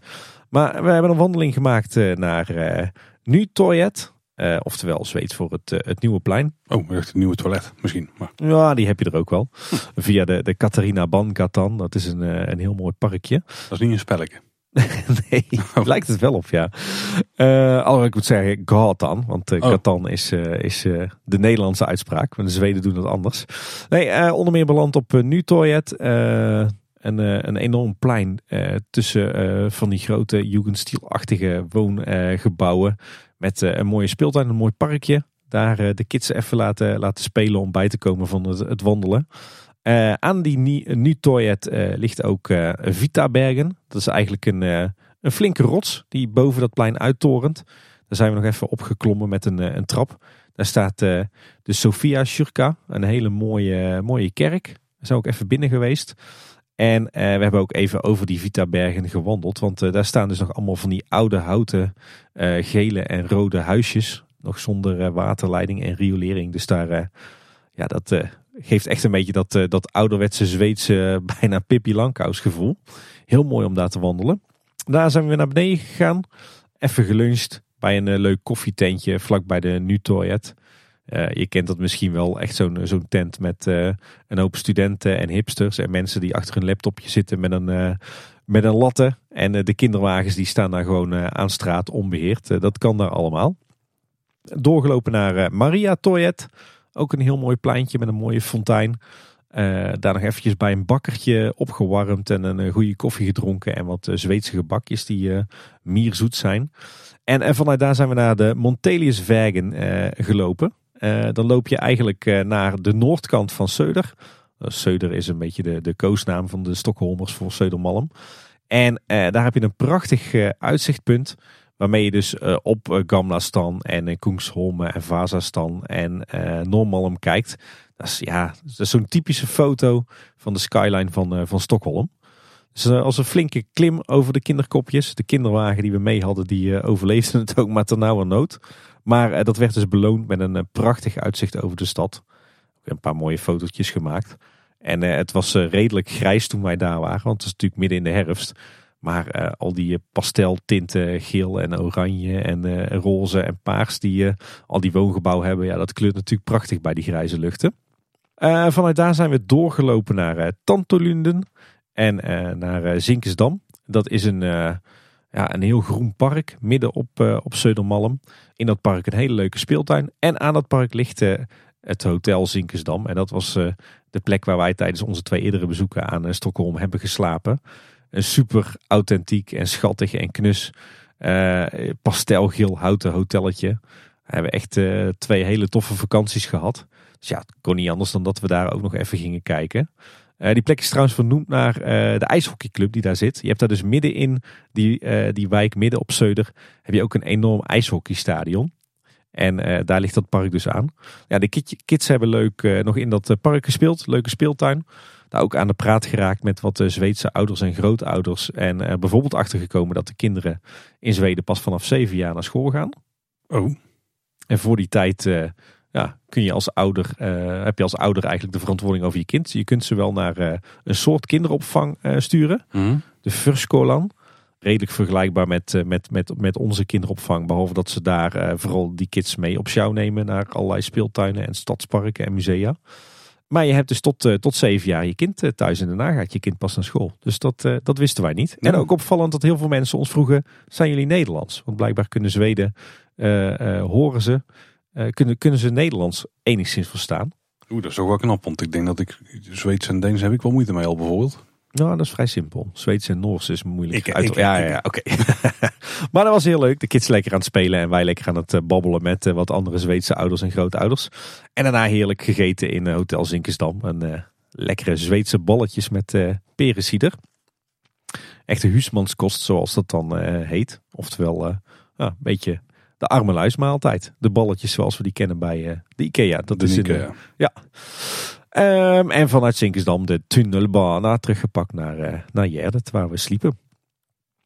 Maar we hebben een wandeling gemaakt eh, naar uh, Nu Toilet. Uh, oftewel Zweeds voor het, het nieuwe plein. Oh, het nieuwe toilet misschien. Maar... Ja, die heb je er ook wel. Via de, de Catharina Ban-Gatan. Dat is een, een heel mooi parkje. Dat is niet een spelletje. *laughs* nee, oh. lijkt het wel op, ja. Uh, alhoewel ik moet zeggen Gatan, want uh, Gatan is, uh, is de Nederlandse uitspraak. Maar de Zweden doen het anders. Nee, onder meer beland op Nu Toilet een, eh, een enorm plein tussen van die grote Jugendstilachtige woongebouwen. met een mooie speeltuin, een mooi parkje. Daar de kids even laten, laten spelen om bij te komen van het, het wandelen. Aan die nu toilet ligt ook Vita Bergen. Dat is eigenlijk een, een flinke rots die boven dat plein uittorent. Daar zijn we nog even opgeklommen met een, een trap. Daar staat de Sofia Shurka, een hele mooie, mooie kerk. Daar zijn ook even binnen geweest. En uh, we hebben ook even over die Vita-bergen gewandeld. Want uh, daar staan dus nog allemaal van die oude houten uh, gele en rode huisjes. Nog zonder waterleiding en riolering. Dus daar, ja, dat geeft echt een beetje dat, dat ouderwetse Zweedse *laughs* bijna Pippi Langkous gevoel. Heel mooi om daar te wandelen. Daar zijn we naar beneden gegaan. Even geluncht bij een leuk koffietentje vlakbij de Nu-toilet. Uh, je kent dat misschien wel, echt zo'n zo'n tent met een hoop studenten en hipsters en mensen die achter een laptopje zitten met een, uh, met een latte. En de kinderwagens die staan daar gewoon aan straat onbeheerd. dat kan daar allemaal. Doorgelopen naar Maria Toilet. Ook een heel mooi pleintje met een mooie fontein. daar nog eventjes bij een bakkertje opgewarmd en een goede koffie gedronken. En wat Zweedse gebakjes die mierzoet zijn. En, en vanuit daar zijn we naar de Montelius Vegen gelopen. Uh, dan loop je eigenlijk uh, naar de noordkant van Söder. Uh, Söder is een beetje de, de koosnaam van de Stockholmers voor Södermalm. En daar heb je een prachtig uitzichtpunt. Waarmee je dus op Gamla Stan en Kungsholmen en Vasastan en Normalm kijkt. Dat is, ja, dat is zo'n typische foto van de skyline van, van Stockholm. Dus als een flinke klim over de kinderkopjes. De kinderwagen die we mee hadden, die overleefde *laughs* het ook maar nauwe nood. Maar eh, dat werd dus beloond met een eh, prachtig uitzicht over de stad. Een paar mooie fotootjes gemaakt. En eh, het was redelijk grijs toen wij daar waren, want het is natuurlijk midden in de herfst. Maar al die pasteltinten, geel en oranje en roze en paars die al die woongebouwen hebben, ja, dat kleurt natuurlijk prachtig bij die grijze luchten. vanuit daar zijn we doorgelopen naar Tantolunden en naar Zinkensdam. Dat is een Ja, een heel groen park midden op, uh, op Södermalm. In dat park een hele leuke speeltuin. En aan dat park ligt uh, het Hotel Zinkersdam. En dat was uh, de plek waar wij tijdens onze twee eerdere bezoeken aan Stockholm hebben geslapen. Een super authentiek en schattig en knus pastelgeel houten hotelletje. We hebben echt twee hele toffe vakanties gehad. Dus ja, het kon niet anders dan dat we daar ook nog even gingen kijken. Uh, die plek is trouwens vernoemd naar uh, de ijshockeyclub die daar zit. Je hebt daar dus midden in die, uh, die wijk, midden op Zeuder, heb je ook een enorm ijshockeystadion. En daar ligt dat park dus aan. Ja, de kids hebben leuk nog in dat park gespeeld. Leuke speeltuin. Daar ook aan de praat geraakt met wat Zweedse ouders en grootouders. En bijvoorbeeld achtergekomen dat de kinderen in Zweden pas vanaf zeven jaar naar school gaan. Oh. En voor die tijd ja, kun je als ouder, uh, heb je als ouder eigenlijk de verantwoording over je kind. Je kunt ze wel naar uh, een soort kinderopvang sturen. Mm. De Furskolan. Redelijk vergelijkbaar met, met, met, met onze kinderopvang. Behalve dat ze daar vooral die kids mee op jou nemen naar allerlei speeltuinen en stadsparken en musea. Maar je hebt dus tot, tot zeven jaar je kind thuis en daarna gaat je kind pas naar school. Dus dat, dat wisten wij niet. En ook opvallend dat heel veel mensen ons vroegen, zijn jullie Nederlands? Want blijkbaar kunnen Zweden, horen ze kunnen, kunnen ze Nederlands enigszins verstaan? Oeh, dat is ook wel knap, want ik denk dat ik Zweeds en Deens heb ik wel moeite mee al bijvoorbeeld. Nou, dat is vrij simpel. Zweeds en Noors is moeilijk. Ik, uit... ja, ja, ja, oké. *laughs* maar dat was heel leuk. De kids lekker aan het spelen en wij lekker aan het eh, babbelen met uh, wat andere Zweedse ouders en grootouders. En daarna heerlijk gegeten in Hotel Zinkersdam. En uh, lekkere Zweedse balletjes met uh, perensieder. Echte huismanskost, zoals dat dan heet. Oftewel, een beetje de armeluismaaltijd. De balletjes zoals we die kennen bij de Ikea. Dat de is Ikea. In, ja. Um, en vanuit Zinkersdam de tunnelbana teruggepakt naar, uh, naar Jerdet, waar we sliepen.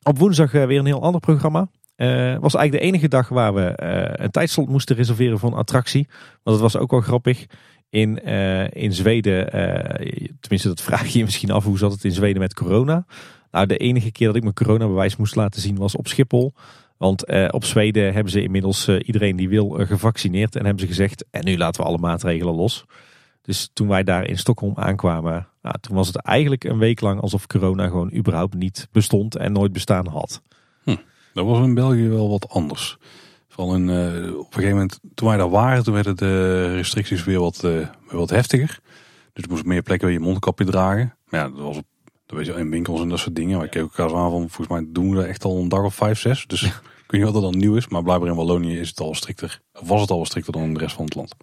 Op woensdag uh, weer een heel ander programma. Uh, was eigenlijk de enige dag waar we een tijdslot moesten reserveren voor een attractie. Want dat was ook wel grappig. In, in Zweden, tenminste dat vraag je je misschien af, hoe zat het in Zweden met corona? Nou, de enige keer dat ik mijn coronabewijs moest laten zien was op Schiphol. Want eh, op Zweden hebben ze inmiddels eh, iedereen die wil gevaccineerd. En hebben ze gezegd, en nu laten we alle maatregelen los. Dus toen wij daar in Stockholm aankwamen, nou, toen was het eigenlijk een week lang alsof corona gewoon überhaupt niet bestond en nooit bestaan had. Hm, dat was in België wel wat anders. Vooral in, op een gegeven moment, toen wij daar waren, toen werden de restricties weer wat, weer wat heftiger. Dus je moest meer plekken weer je mondkapje dragen. Maar ja, dat was op dat weet je, in winkels en dat soort dingen. Maar ik keek elkaar zo aan van, volgens mij doen we echt al een dag of vijf, zes. Dus *laughs* ik weet niet wat er dan nieuw is. Maar blijkbaar in Wallonië is het al strikter. Of was het al strikter dan in de rest van het land.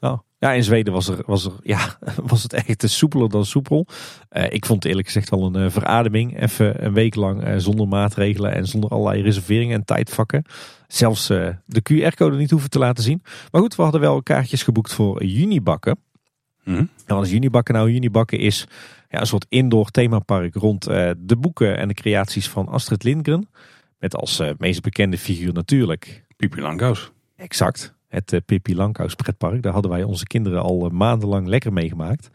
Oh. Ja, in Zweden was, er, was, er, ja, *laughs* was het echt soepeler dan soepel. Uh, ik vond het eerlijk gezegd wel een uh, verademing. Even een week lang uh, zonder maatregelen en zonder allerlei reserveringen en tijdvakken. Zelfs de QR-code niet hoeven te laten zien. Maar goed, we hadden wel kaartjes geboekt voor junibakken. Mm En wat is junibakken nou? Junibakken is ja, een soort indoor themapark rond de boeken en de creaties van Astrid Lindgren. Met als meest bekende figuur natuurlijk... Pippi Langkous. Exact, het uh, Pippi Langkous pretpark. Daar hadden wij onze kinderen al maandenlang lekker meegemaakt.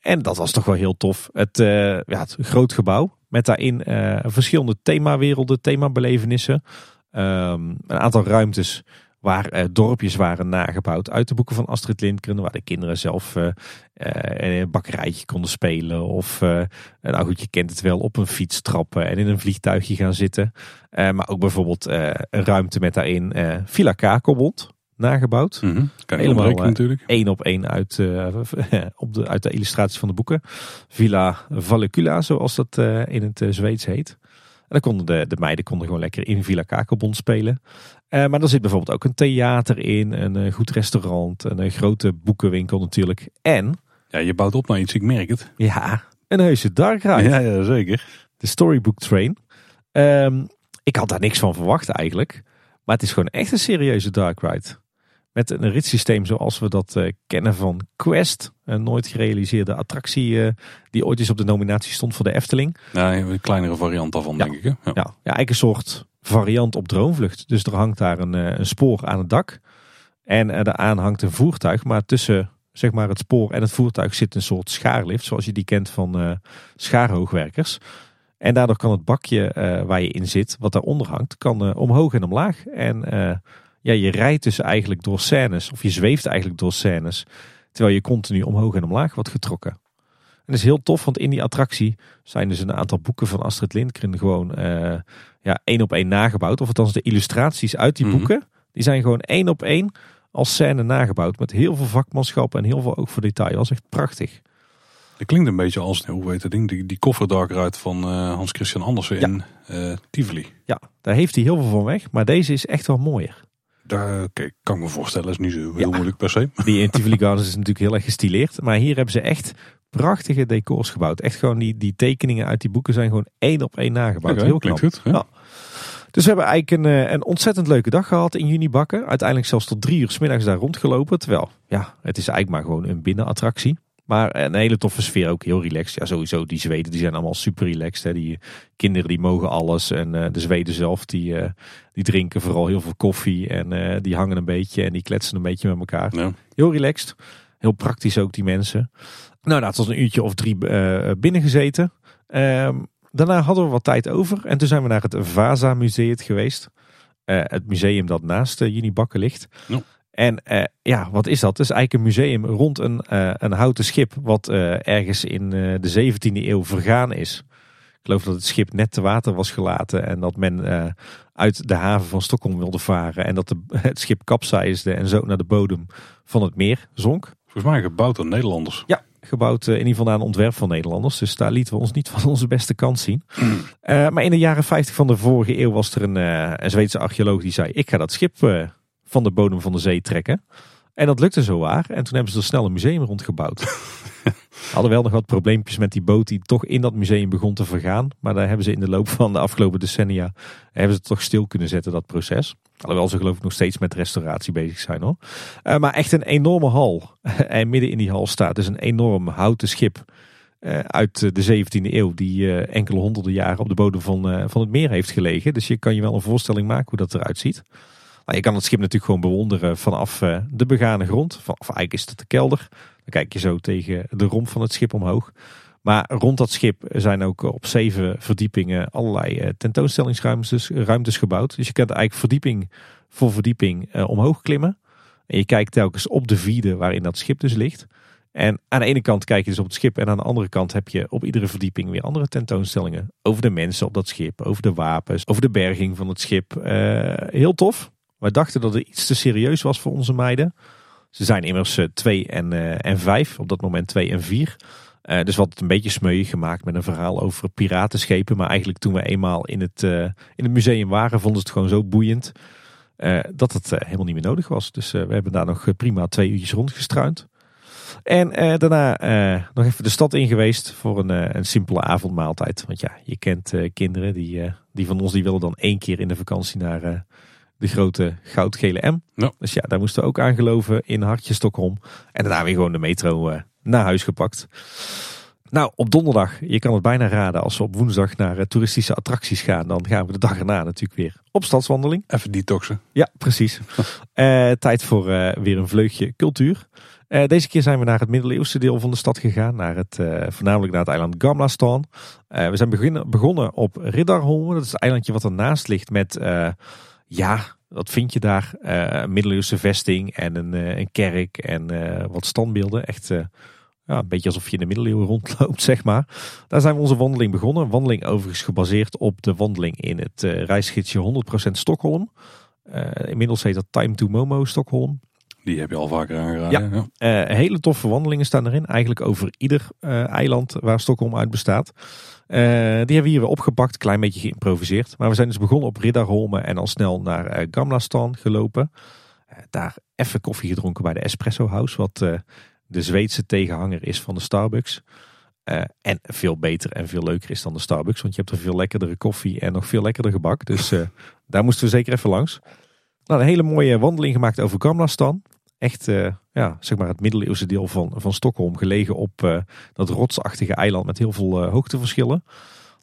En dat was toch wel heel tof. Het, ja, het groot gebouw met daarin verschillende themawerelden, themabelevenissen. Um, een aantal ruimtes waar dorpjes waren nagebouwd uit de boeken van Astrid Lindgren. Waar de kinderen zelf een bakkerijtje konden spelen. Of, nou goed, je kent het wel, op een fiets trappen en in een vliegtuigje gaan zitten. maar ook bijvoorbeeld een ruimte met daarin Villa Kakelbond nagebouwd. Mm -hmm. Kan Helemaal natuurlijk. één op één uit, *laughs* op de, uit de illustraties van de boeken. Villa Vallecula, zoals dat in het Zweeds heet. En dan konden de, de meiden konden gewoon lekker in Villa Kakelbond spelen. Uh, maar er zit bijvoorbeeld ook een theater in, een uh, goed restaurant, een, een, grote boekenwinkel natuurlijk. En... Ja, je bouwt op naar iets, ik merk het. Ja, een heuse dark ride. Ja, ja, zeker. De Storybook Train. Um, ik had daar niks van verwacht eigenlijk. Maar het is gewoon echt een serieuze dark ride. Met een ritssysteem zoals we dat uh, kennen van Quest. Een nooit gerealiseerde attractie die ooit eens op de nominatie stond voor de Efteling. Ja, een kleinere variant daarvan ja. denk ik. Hè? Ja. ja, ja, eigenlijk een soort variant op droomvlucht. Dus er hangt daar een, een spoor aan het dak. En daaraan hangt een voertuig. Maar tussen zeg maar, het spoor en het voertuig zit een soort schaarlift. Zoals je die kent van uh, schaarhoogwerkers. En daardoor kan het bakje uh, waar je in zit, wat daaronder hangt, kan uh, omhoog en omlaag. En ja, je rijdt dus eigenlijk door scènes, of je zweeft eigenlijk door scènes. Terwijl je continu omhoog en omlaag wordt getrokken. dat is heel tof, want in die attractie zijn dus een aantal boeken van Astrid Lindgren gewoon ja, één op één nagebouwd. Of althans de illustraties uit die mhm. boeken, die zijn gewoon één op één als scène nagebouwd. Met heel veel vakmanschap en heel veel ook voor detail. Dat was echt prachtig. Het klinkt een beetje als, hoe weet het ding, die, die kofferdark uit van uh, Hans Christian Andersen in uh, Tivoli. Ja, daar heeft hij heel veel van weg. Maar deze is echt wel mooier. Daar kan ik me voorstellen, is niet zo heel moeilijk per se. *laughs* Die in Tivoli Gardens is natuurlijk heel erg gestileerd. Maar hier hebben ze echt prachtige decors gebouwd. Echt gewoon die, die tekeningen uit die boeken zijn gewoon één op één nagebouwd. heel knap. Goed, ja. Dus we hebben eigenlijk een, eh, een ontzettend leuke dag gehad in juni bakken. Uiteindelijk zelfs tot drie uur s middags daar rondgelopen. Terwijl, ja, het is eigenlijk maar gewoon een binnenattractie. Maar een hele toffe sfeer ook, heel relaxed. Ja, sowieso, die Zweden die zijn allemaal super relaxed. Hè. Die kinderen die mogen alles. En uh, de Zweden zelf, die, uh, die drinken vooral heel veel koffie. En uh, die hangen een beetje en die kletsen een beetje met elkaar. Ja. Heel relaxed. Heel praktisch ook, die mensen. Nou, dat was een uurtje of drie binnen gezeten. Um, daarna hadden we wat tijd over. En toen zijn we naar het Vaza Museum geweest. het museum dat naast Junibakken ligt. Ja. En uh, ja, wat is dat? Het is eigenlijk een museum rond een, uh, een houten schip wat uh, ergens in de 17e eeuw vergaan is. Ik geloof dat het schip net te water was gelaten en dat men uit de haven van Stockholm wilde varen. En dat de, *laughs* het schip kapseisde en zo naar de bodem van het meer zonk. Volgens mij gebouwd door Nederlanders. Ja, gebouwd in ieder geval naar een ontwerp van Nederlanders. Dus daar lieten we ons niet van *laughs* onze beste kant zien. Mm. maar in de jaren 50 van de vorige eeuw was er een, een Zweedse archeoloog die zei: Ik ga dat schip van de bodem van de zee trekken. En dat lukte zo waar. En toen hebben ze er snel een museum rondgebouwd. *laughs* Hadden wel nog wat probleempjes met die boot die toch in dat museum begon te vergaan. Maar daar hebben ze in de loop van de afgelopen decennia hebben ze het toch stil kunnen zetten, dat proces. Alhoewel ze geloof ik nog steeds met restauratie bezig zijn hoor. Uh, maar echt een enorme hal. en midden in die hal staat dus een enorm houten schip. Uh, uit de 17e eeuw, die uh, enkele honderden jaren op de bodem van, van het meer heeft gelegen. Dus je kan je wel een voorstelling maken hoe dat eruit ziet. Nou, je kan het schip natuurlijk gewoon bewonderen vanaf eh, de begane grond. Of eigenlijk is het de kelder. Dan kijk je zo tegen de romp van het schip omhoog. Maar rond dat schip zijn ook op zeven verdiepingen allerlei eh, tentoonstellingsruimtes ruimtes gebouwd. Dus je kunt eigenlijk verdieping voor verdieping eh, omhoog klimmen. En je kijkt telkens op de vierde waarin dat schip dus ligt. En aan de ene kant kijk je dus op het schip en aan de andere kant heb je op iedere verdieping weer andere tentoonstellingen. Over de mensen op dat schip, over de wapens, over de berging van het schip. heel tof. Wij dachten dat het iets te serieus was voor onze meiden. Ze zijn immers 2 eh, en, uh, en 5, op dat moment 2 en 4. Uh, eh, dus wat het een beetje smeuïg gemaakt met een verhaal over piratenschepen. Maar eigenlijk toen we eenmaal in het, in het museum waren, vonden ze het gewoon zo boeiend. dat het helemaal niet meer nodig was. Dus we hebben daar nog prima twee uurtjes rondgestruind. En daarna nog even de stad in geweest voor een, een simpele avondmaaltijd. Want ja, je kent kinderen die, die van ons die willen dan één keer in de vakantie naar de grote goudgele M. Ja. Dus ja, daar moesten we ook aan geloven in Hartje Stockholm. En daarna weer gewoon de metro uh, naar huis gepakt. Nou, op donderdag, je kan het bijna raden, als we op woensdag naar uh, toeristische attracties gaan, dan gaan we de dag erna natuurlijk weer op stadswandeling. Even detoxen. Ja, precies. uh, *laughs* tijd voor weer een vleugje cultuur. deze keer zijn we naar het middeleeuwse deel van de stad gegaan, naar het, voornamelijk naar het eiland Gamla we zijn beginnen, begonnen op Riddarholmen, dat is het eilandje wat ernaast ligt met ja, wat vind je daar? Uh, een middeleeuwse vesting en een, uh, een kerk en uh, wat standbeelden. Echt ja, een beetje alsof je in de middeleeuwen *laughs* rondloopt, zeg maar. Daar zijn we onze wandeling begonnen. Een wandeling overigens gebaseerd op de wandeling in het reisgidsje 100% Stockholm. inmiddels heet dat Time to Momo Stockholm. Die heb je al vaker aangeraden. Ja, hele toffe wandelingen staan erin. Eigenlijk over ieder eiland waar Stockholm uit bestaat. Uh, die hebben we hier weer opgepakt, klein beetje geïmproviseerd. Maar we zijn dus begonnen op Riddarholmen en al snel naar uh, Gamla Stan gelopen. Uh, daar even koffie gedronken bij de Espresso House, wat de Zweedse tegenhanger is van de Starbucks. en veel beter en veel leuker is dan de Starbucks, want je hebt er veel lekkerdere koffie en nog veel lekkerder gebak. Dus daar moesten we zeker even langs. Nou, een hele mooie wandeling gemaakt over Gamla Stan. Echt uh, ja, zeg maar het middeleeuwse deel van, van Stockholm. Gelegen op uh, dat rotsachtige eiland met heel veel uh, hoogteverschillen.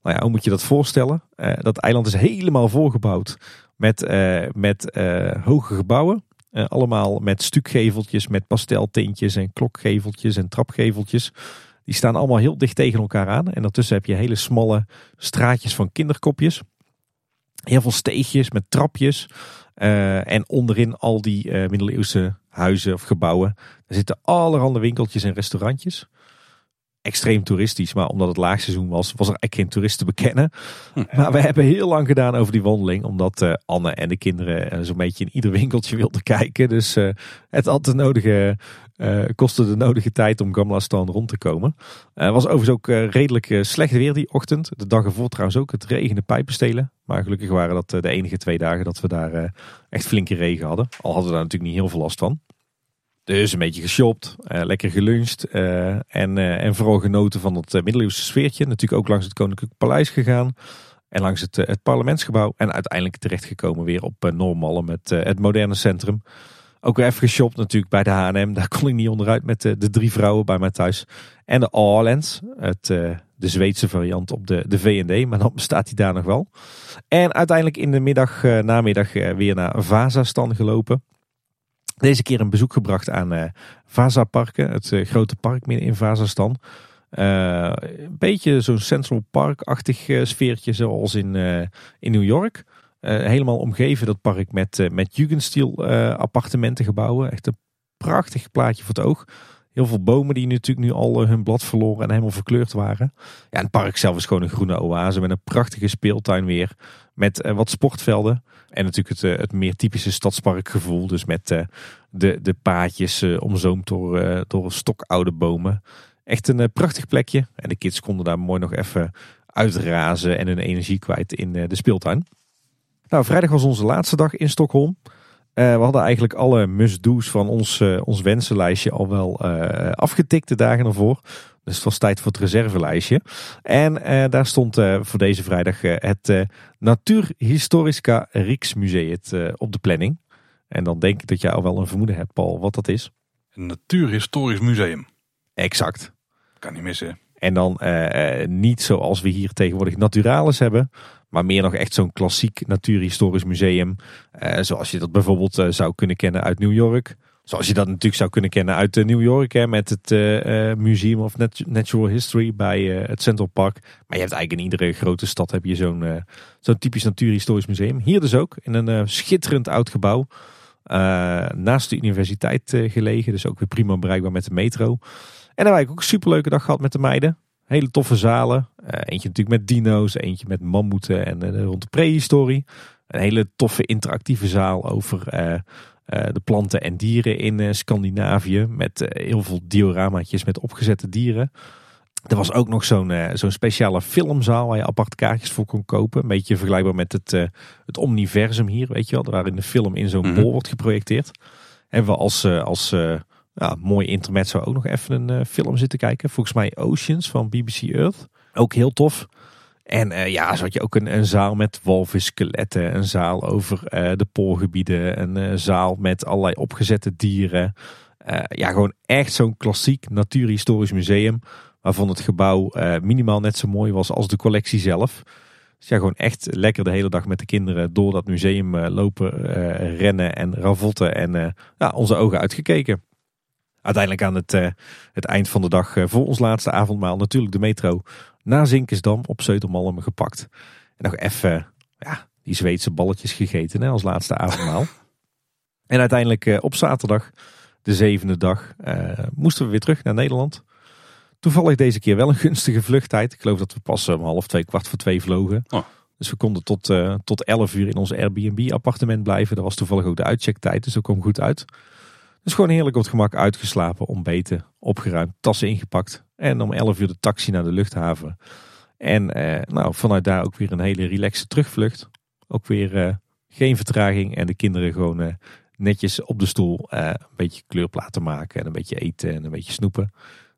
Nou ja, hoe moet je dat voorstellen? dat eiland is helemaal volgebouwd met, met hoge gebouwen. allemaal met stukgeveltjes, met pasteltintjes en klokgeveltjes en trapgeveltjes. Die staan allemaal heel dicht tegen elkaar aan. En daartussen heb je hele smalle straatjes van kinderkopjes. Heel veel steegjes met trapjes. En onderin al die middeleeuwse huizen of gebouwen. Er zitten allerhande winkeltjes en restaurantjes. Extreem toeristisch. Maar omdat het laagseizoen was, was er eigenlijk geen toerist te bekennen. Hm. *laughs* Maar we hebben heel lang gedaan over die wandeling. Omdat uh, Anne en de kinderen uh, zo'n beetje in ieder winkeltje wilden *laughs* kijken. Dus uh, het had de nodige, kostte de nodige tijd om Gamla Stan rond te komen. Het was overigens ook redelijk slecht weer die ochtend. De dag ervoor trouwens ook. Het regende pijpenstelen. Maar gelukkig waren dat de enige twee dagen dat we daar echt flinke regen hadden. Al hadden we daar natuurlijk niet heel veel last van. Dus een beetje geshopt, uh, lekker geluncht uh, en, uh, en vooral genoten van het middeleeuwse sfeertje. Natuurlijk ook langs het Koninklijk Paleis gegaan en langs het, het parlementsgebouw. En uiteindelijk terechtgekomen weer op Noormallen met het moderne centrum. Ook weer even geshopt natuurlijk bij de H&M. Daar kon ik niet onderuit met de, drie vrouwen bij mij thuis. En de Allens, het, de Zweedse variant op de, de V&D. Maar dan bestaat hij daar nog wel. En uiteindelijk in de middag, namiddag weer naar Vazastan gelopen. Deze keer een bezoek gebracht aan uh, Vaza Parken, het uh, grote park midden in Vazastan. Uh, een beetje zo'n Central Park-achtig sfeertje zoals in, in New York. helemaal omgeven dat park met, met Jugendstil appartementengebouwen. Echt een prachtig plaatje voor het oog. Heel veel bomen die natuurlijk nu al hun blad verloren en helemaal verkleurd waren. Ja, het park zelf is gewoon een groene oase met een prachtige speeltuin weer. Met wat sportvelden. En natuurlijk het, eh, het meer typische stadsparkgevoel. Dus met eh, de, de paadjes eh, omzoomd door, door stokoude bomen. Echt een prachtig plekje. En de kids konden daar mooi nog even uitrazen en hun energie kwijt in de speeltuin. Nou, vrijdag was onze laatste dag in Stockholm. We hadden eigenlijk alle must-do's van ons, ons wensenlijstje al wel afgetikt de dagen ervoor. Dus het was tijd voor het reservelijstje. En uh, daar stond uh, voor deze vrijdag uh, het Natuurhistoriska Rijksmuseum op de planning. En dan denk ik dat jij al wel een vermoeden hebt, Paul, wat dat is. Een Natuurhistorisch Museum. Exact. Kan niet missen. En dan niet zoals we hier tegenwoordig Naturalis hebben. Maar meer nog echt zo'n klassiek natuurhistorisch museum. zoals je dat bijvoorbeeld zou kunnen kennen uit New York. Zoals je dat natuurlijk zou kunnen kennen uit eh, New York hè, met het Museum of Natural History bij het Central Park. Maar je hebt eigenlijk in iedere grote stad heb je zo'n zo'n typisch natuurhistorisch museum. Hier dus ook in een schitterend oud gebouw. naast de universiteit gelegen, dus ook weer prima bereikbaar met de metro. En daar heb ik ook een superleuke dag gehad met de meiden. Hele toffe zalen. eentje natuurlijk met dino's, eentje met mammoeten en rond de prehistorie. Een hele toffe interactieve zaal over eh, de planten en dieren in eh, Scandinavië. Met eh, heel veel dioramaatjes met opgezette dieren. Er was ook nog zo'n zo'n speciale filmzaal waar je apart kaartjes voor kon kopen. Een beetje vergelijkbaar met het, het Omniversum hier, weet je wel. Waarin de film in zo'n mhm. bol wordt geprojecteerd. Hebben we als, als ja, mooi intermezzo ook nog even een film zitten kijken. Volgens mij Oceans van BBC Earth. Ook heel tof. En uh, ja, zo had je ook een, een zaal met walvisskeletten, een zaal over uh, de poolgebieden, een zaal met allerlei opgezette dieren. ja, gewoon echt zo'n klassiek natuurhistorisch museum, waarvan het gebouw minimaal net zo mooi was als de collectie zelf. Dus ja, gewoon echt lekker de hele dag met de kinderen door dat museum lopen, rennen en ravotten en ja, onze ogen uitgekeken. Uiteindelijk aan het, het eind van de dag voor ons laatste avondmaal natuurlijk de metro na Zinkensdam op Zeutelmalm gepakt. En nog even ja, die Zweedse balletjes gegeten hè, als laatste avondmaal. *laughs* en uiteindelijk uh, op zaterdag, de zevende dag, moesten we weer terug naar Nederland. Toevallig deze keer wel een gunstige vluchttijd. Ik geloof dat we pas om half twee, kwart voor twee vlogen. Oh. Dus we konden tot, uh, tot 11 uur in ons Airbnb-appartement blijven. Dat was toevallig ook de uitchecktijd, dus dat kwam goed uit. Dus gewoon heerlijk op het gemak uitgeslapen, ontbeten, opgeruimd, tassen ingepakt. En om 11 uur de taxi naar de luchthaven. En eh, nou, vanuit daar ook weer een hele relaxe terugvlucht. Ook weer eh, geen vertraging en de kinderen gewoon eh, netjes op de stoel eh, een beetje kleurplaten maken en een beetje eten en een beetje snoepen.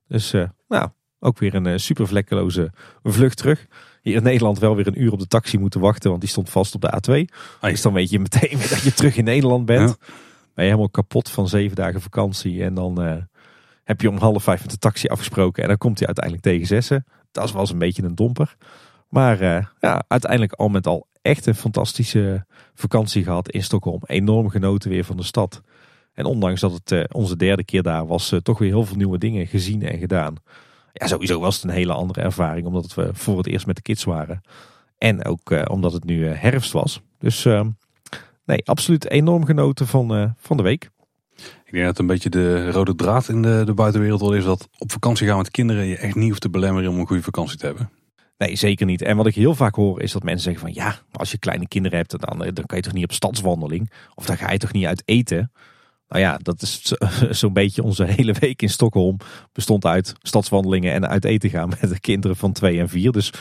Dus eh, nou, ook weer een super vlekkeloze vlucht terug. Hier in Nederland wel weer een uur op de taxi moeten wachten, want die stond vast op de A2. Dus dan weet je meteen *laughs* weer dat je terug in Nederland bent. Ben je helemaal kapot van zeven dagen vakantie en dan heb je om half vijf met de taxi afgesproken en dan komt hij uiteindelijk tegen zessen. Dat was een beetje een domper. Maar uh, ja, uiteindelijk al met al echt een fantastische vakantie gehad in Stockholm. Enorm genoten weer van de stad. En ondanks dat het uh, onze derde keer daar was, toch weer heel veel nieuwe dingen gezien en gedaan. Ja, sowieso was het een hele andere ervaring, omdat we voor het eerst met de kids waren. En ook omdat het nu herfst was. Dus nee, absoluut enorm genoten van, van de week. Ik denk dat een beetje de rode draad in de, de buitenwereld wel is dat op vakantie gaan met kinderen je echt niet hoeft te belemmeren om een goede vakantie te hebben. Nee, zeker niet. En wat ik heel vaak hoor is dat mensen zeggen van ja, als je kleine kinderen hebt, dan, dan kan je toch niet op stadswandeling? Of dan ga je toch niet uit eten? Nou ja, dat is *laughs* zo'n beetje onze hele week in Stockholm bestond uit stadswandelingen en uit eten gaan *laughs* met de kinderen van twee en vier. Dus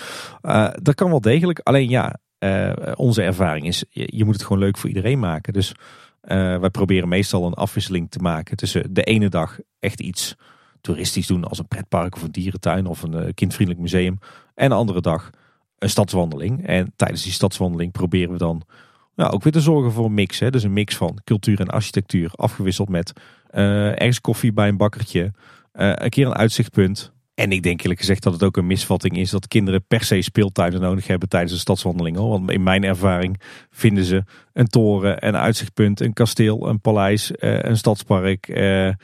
uh, dat kan wel degelijk. Alleen ja, uh, onze ervaring is, je, moet het gewoon leuk voor iedereen maken. Dus uh, wij proberen meestal een afwisseling te maken tussen de ene dag echt iets toeristisch doen als een pretpark of een dierentuin of een kindvriendelijk museum. En de andere dag een stadswandeling. En tijdens die stadswandeling proberen we dan nou, ook weer te zorgen voor een mix. Hè. Dus een mix van cultuur en architectuur afgewisseld met ergens koffie bij een bakkertje. Een keer een uitzichtpunt. En ik denk eerlijk gezegd dat het ook een misvatting is dat kinderen per se speeltuinen nodig hebben tijdens een stadswandeling. Hoor. Want in mijn ervaring vinden ze een toren, een uitzichtpunt, een kasteel, een paleis, uh, een stadspark. nou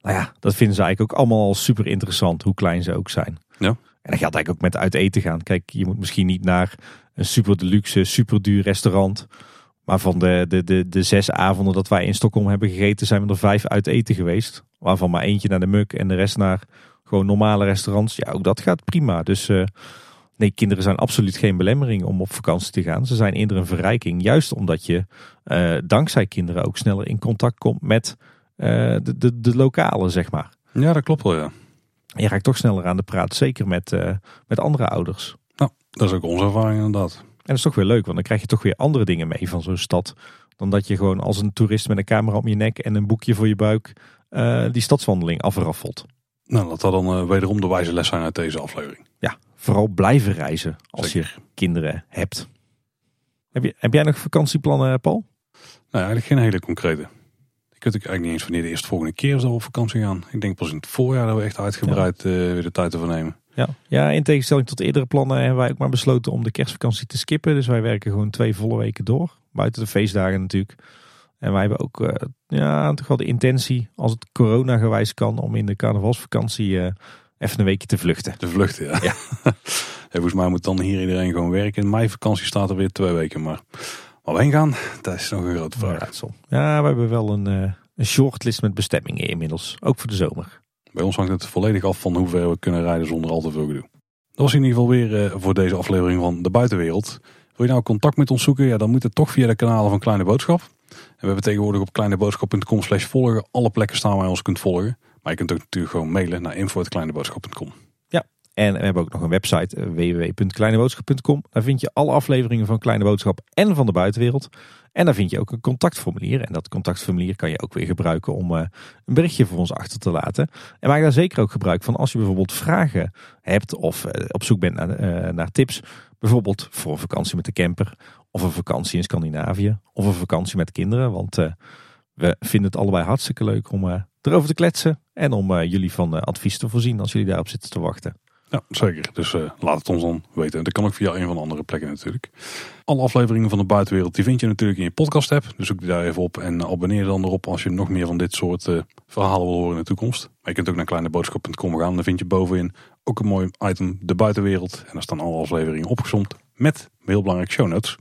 ja, dat vinden ze eigenlijk ook allemaal super interessant, hoe klein ze ook zijn. Ja. En dat geldt eigenlijk ook met uit eten gaan. Kijk, je moet misschien niet naar een super deluxe, super duur restaurant. Maar van de, de, de, de zes avonden dat wij in Stockholm hebben gegeten, zijn we er vijf uit eten geweest. Waarvan maar eentje naar de Muk en de rest naar gewoon normale restaurants. Ja, ook dat gaat prima. Dus uh, nee, kinderen zijn absoluut geen belemmering om op vakantie te gaan. Ze zijn eerder een verrijking. Juist omdat je uh, dankzij kinderen ook sneller in contact komt met uh, de, de, de lokale, zeg maar. Ja, dat klopt wel, ja. Je raakt toch sneller aan de praat, zeker met, met andere ouders. Nou, dat is ook onze ervaring inderdaad. En dat is toch weer leuk, want dan krijg je toch weer andere dingen mee van zo'n stad. Dan dat je gewoon als een toerist met een camera om je nek en een boekje voor je buik uh, die stadswandeling afraffelt. Nou, dat zal dan uh, wederom de wijze les zijn uit deze aflevering. Ja, vooral blijven reizen als je kinderen hebt. Heb, je, heb jij nog vakantieplannen, Paul? Nou, eigenlijk geen hele concrete. Ik weet ook eigenlijk niet eens wanneer de eerste volgende keer zal op vakantie gaan. Ik denk pas in het voorjaar dat we echt uitgebreid ja. uh, weer de tijd ervoor nemen. Ja. ja, in tegenstelling tot eerdere plannen hebben wij ook maar besloten om de kerstvakantie te skippen. Dus wij werken gewoon twee volle weken door. Buiten de feestdagen natuurlijk. En wij hebben ook uh, ja, toch wel de intentie, als het corona gewijs kan, om in de carnavalsvakantie uh, even een weekje te vluchten. Te vluchten, ja. ja. *laughs* volgens mij moet dan hier iedereen gewoon werken. In mei vakantie staat er weer twee weken. Maar waar we heen gaan, dat is nog een grote vraag. Ja, we hebben wel een, uh, een shortlist met bestemmingen inmiddels. Ook voor de zomer. Bij ons hangt het volledig af van hoe ver we kunnen rijden zonder al te veel gedoe. Dat was in ieder geval weer voor deze aflevering van De Buitenwereld. Wil je nou contact met ons zoeken? Ja, dan moet het toch via de kanalen van Kleine Boodschap. We hebben tegenwoordig op kleineboodschap.com slash volgen alle plekken staan waar je ons kunt volgen. Maar je kunt ook natuurlijk gewoon mailen naar info.kleineboodschap.com. Ja, en we hebben ook nog een website eh, www.kleineboodschap.com. Daar vind je alle afleveringen van Kleine Boodschap en van de buitenwereld. En daar vind je ook een contactformulier. En dat contactformulier kan je ook weer gebruiken om uh, een berichtje voor ons achter te laten. En maak daar zeker ook gebruik van als je bijvoorbeeld vragen hebt of uh, op zoek bent naar, naar tips. Bijvoorbeeld voor een vakantie met de camper. Of een vakantie in Scandinavië. Of een vakantie met kinderen. Want we vinden het allebei hartstikke leuk om erover te kletsen. En om jullie van advies te voorzien als jullie daarop zitten te wachten. Ja, zeker. Dus laat het ons dan weten. Dat kan ook via een van de andere plekken natuurlijk. Alle afleveringen van de buitenwereld die vind je natuurlijk in je podcast app. Dus zoek die daar even op en abonneer dan erop als je nog meer van dit soort verhalen wil horen in de toekomst. Maar je kunt ook naar kleineboodschap.com gaan. Dan vind je bovenin ook een mooi item, de buitenwereld. En daar staan alle afleveringen opgezomd met heel belangrijk show notes.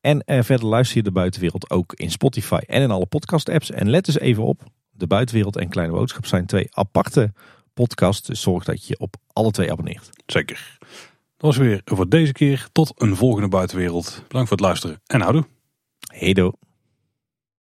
En uh, verder luister je de buitenwereld ook in Spotify en in alle podcast apps. En let eens even op, de buitenwereld en Kleine Boodschap zijn twee aparte podcast. Dus zorg dat je op alle twee abonneert. Zeker. Dat was weer voor deze keer. Tot een volgende buitenwereld. Bedankt voor het luisteren en houdoe. Hey.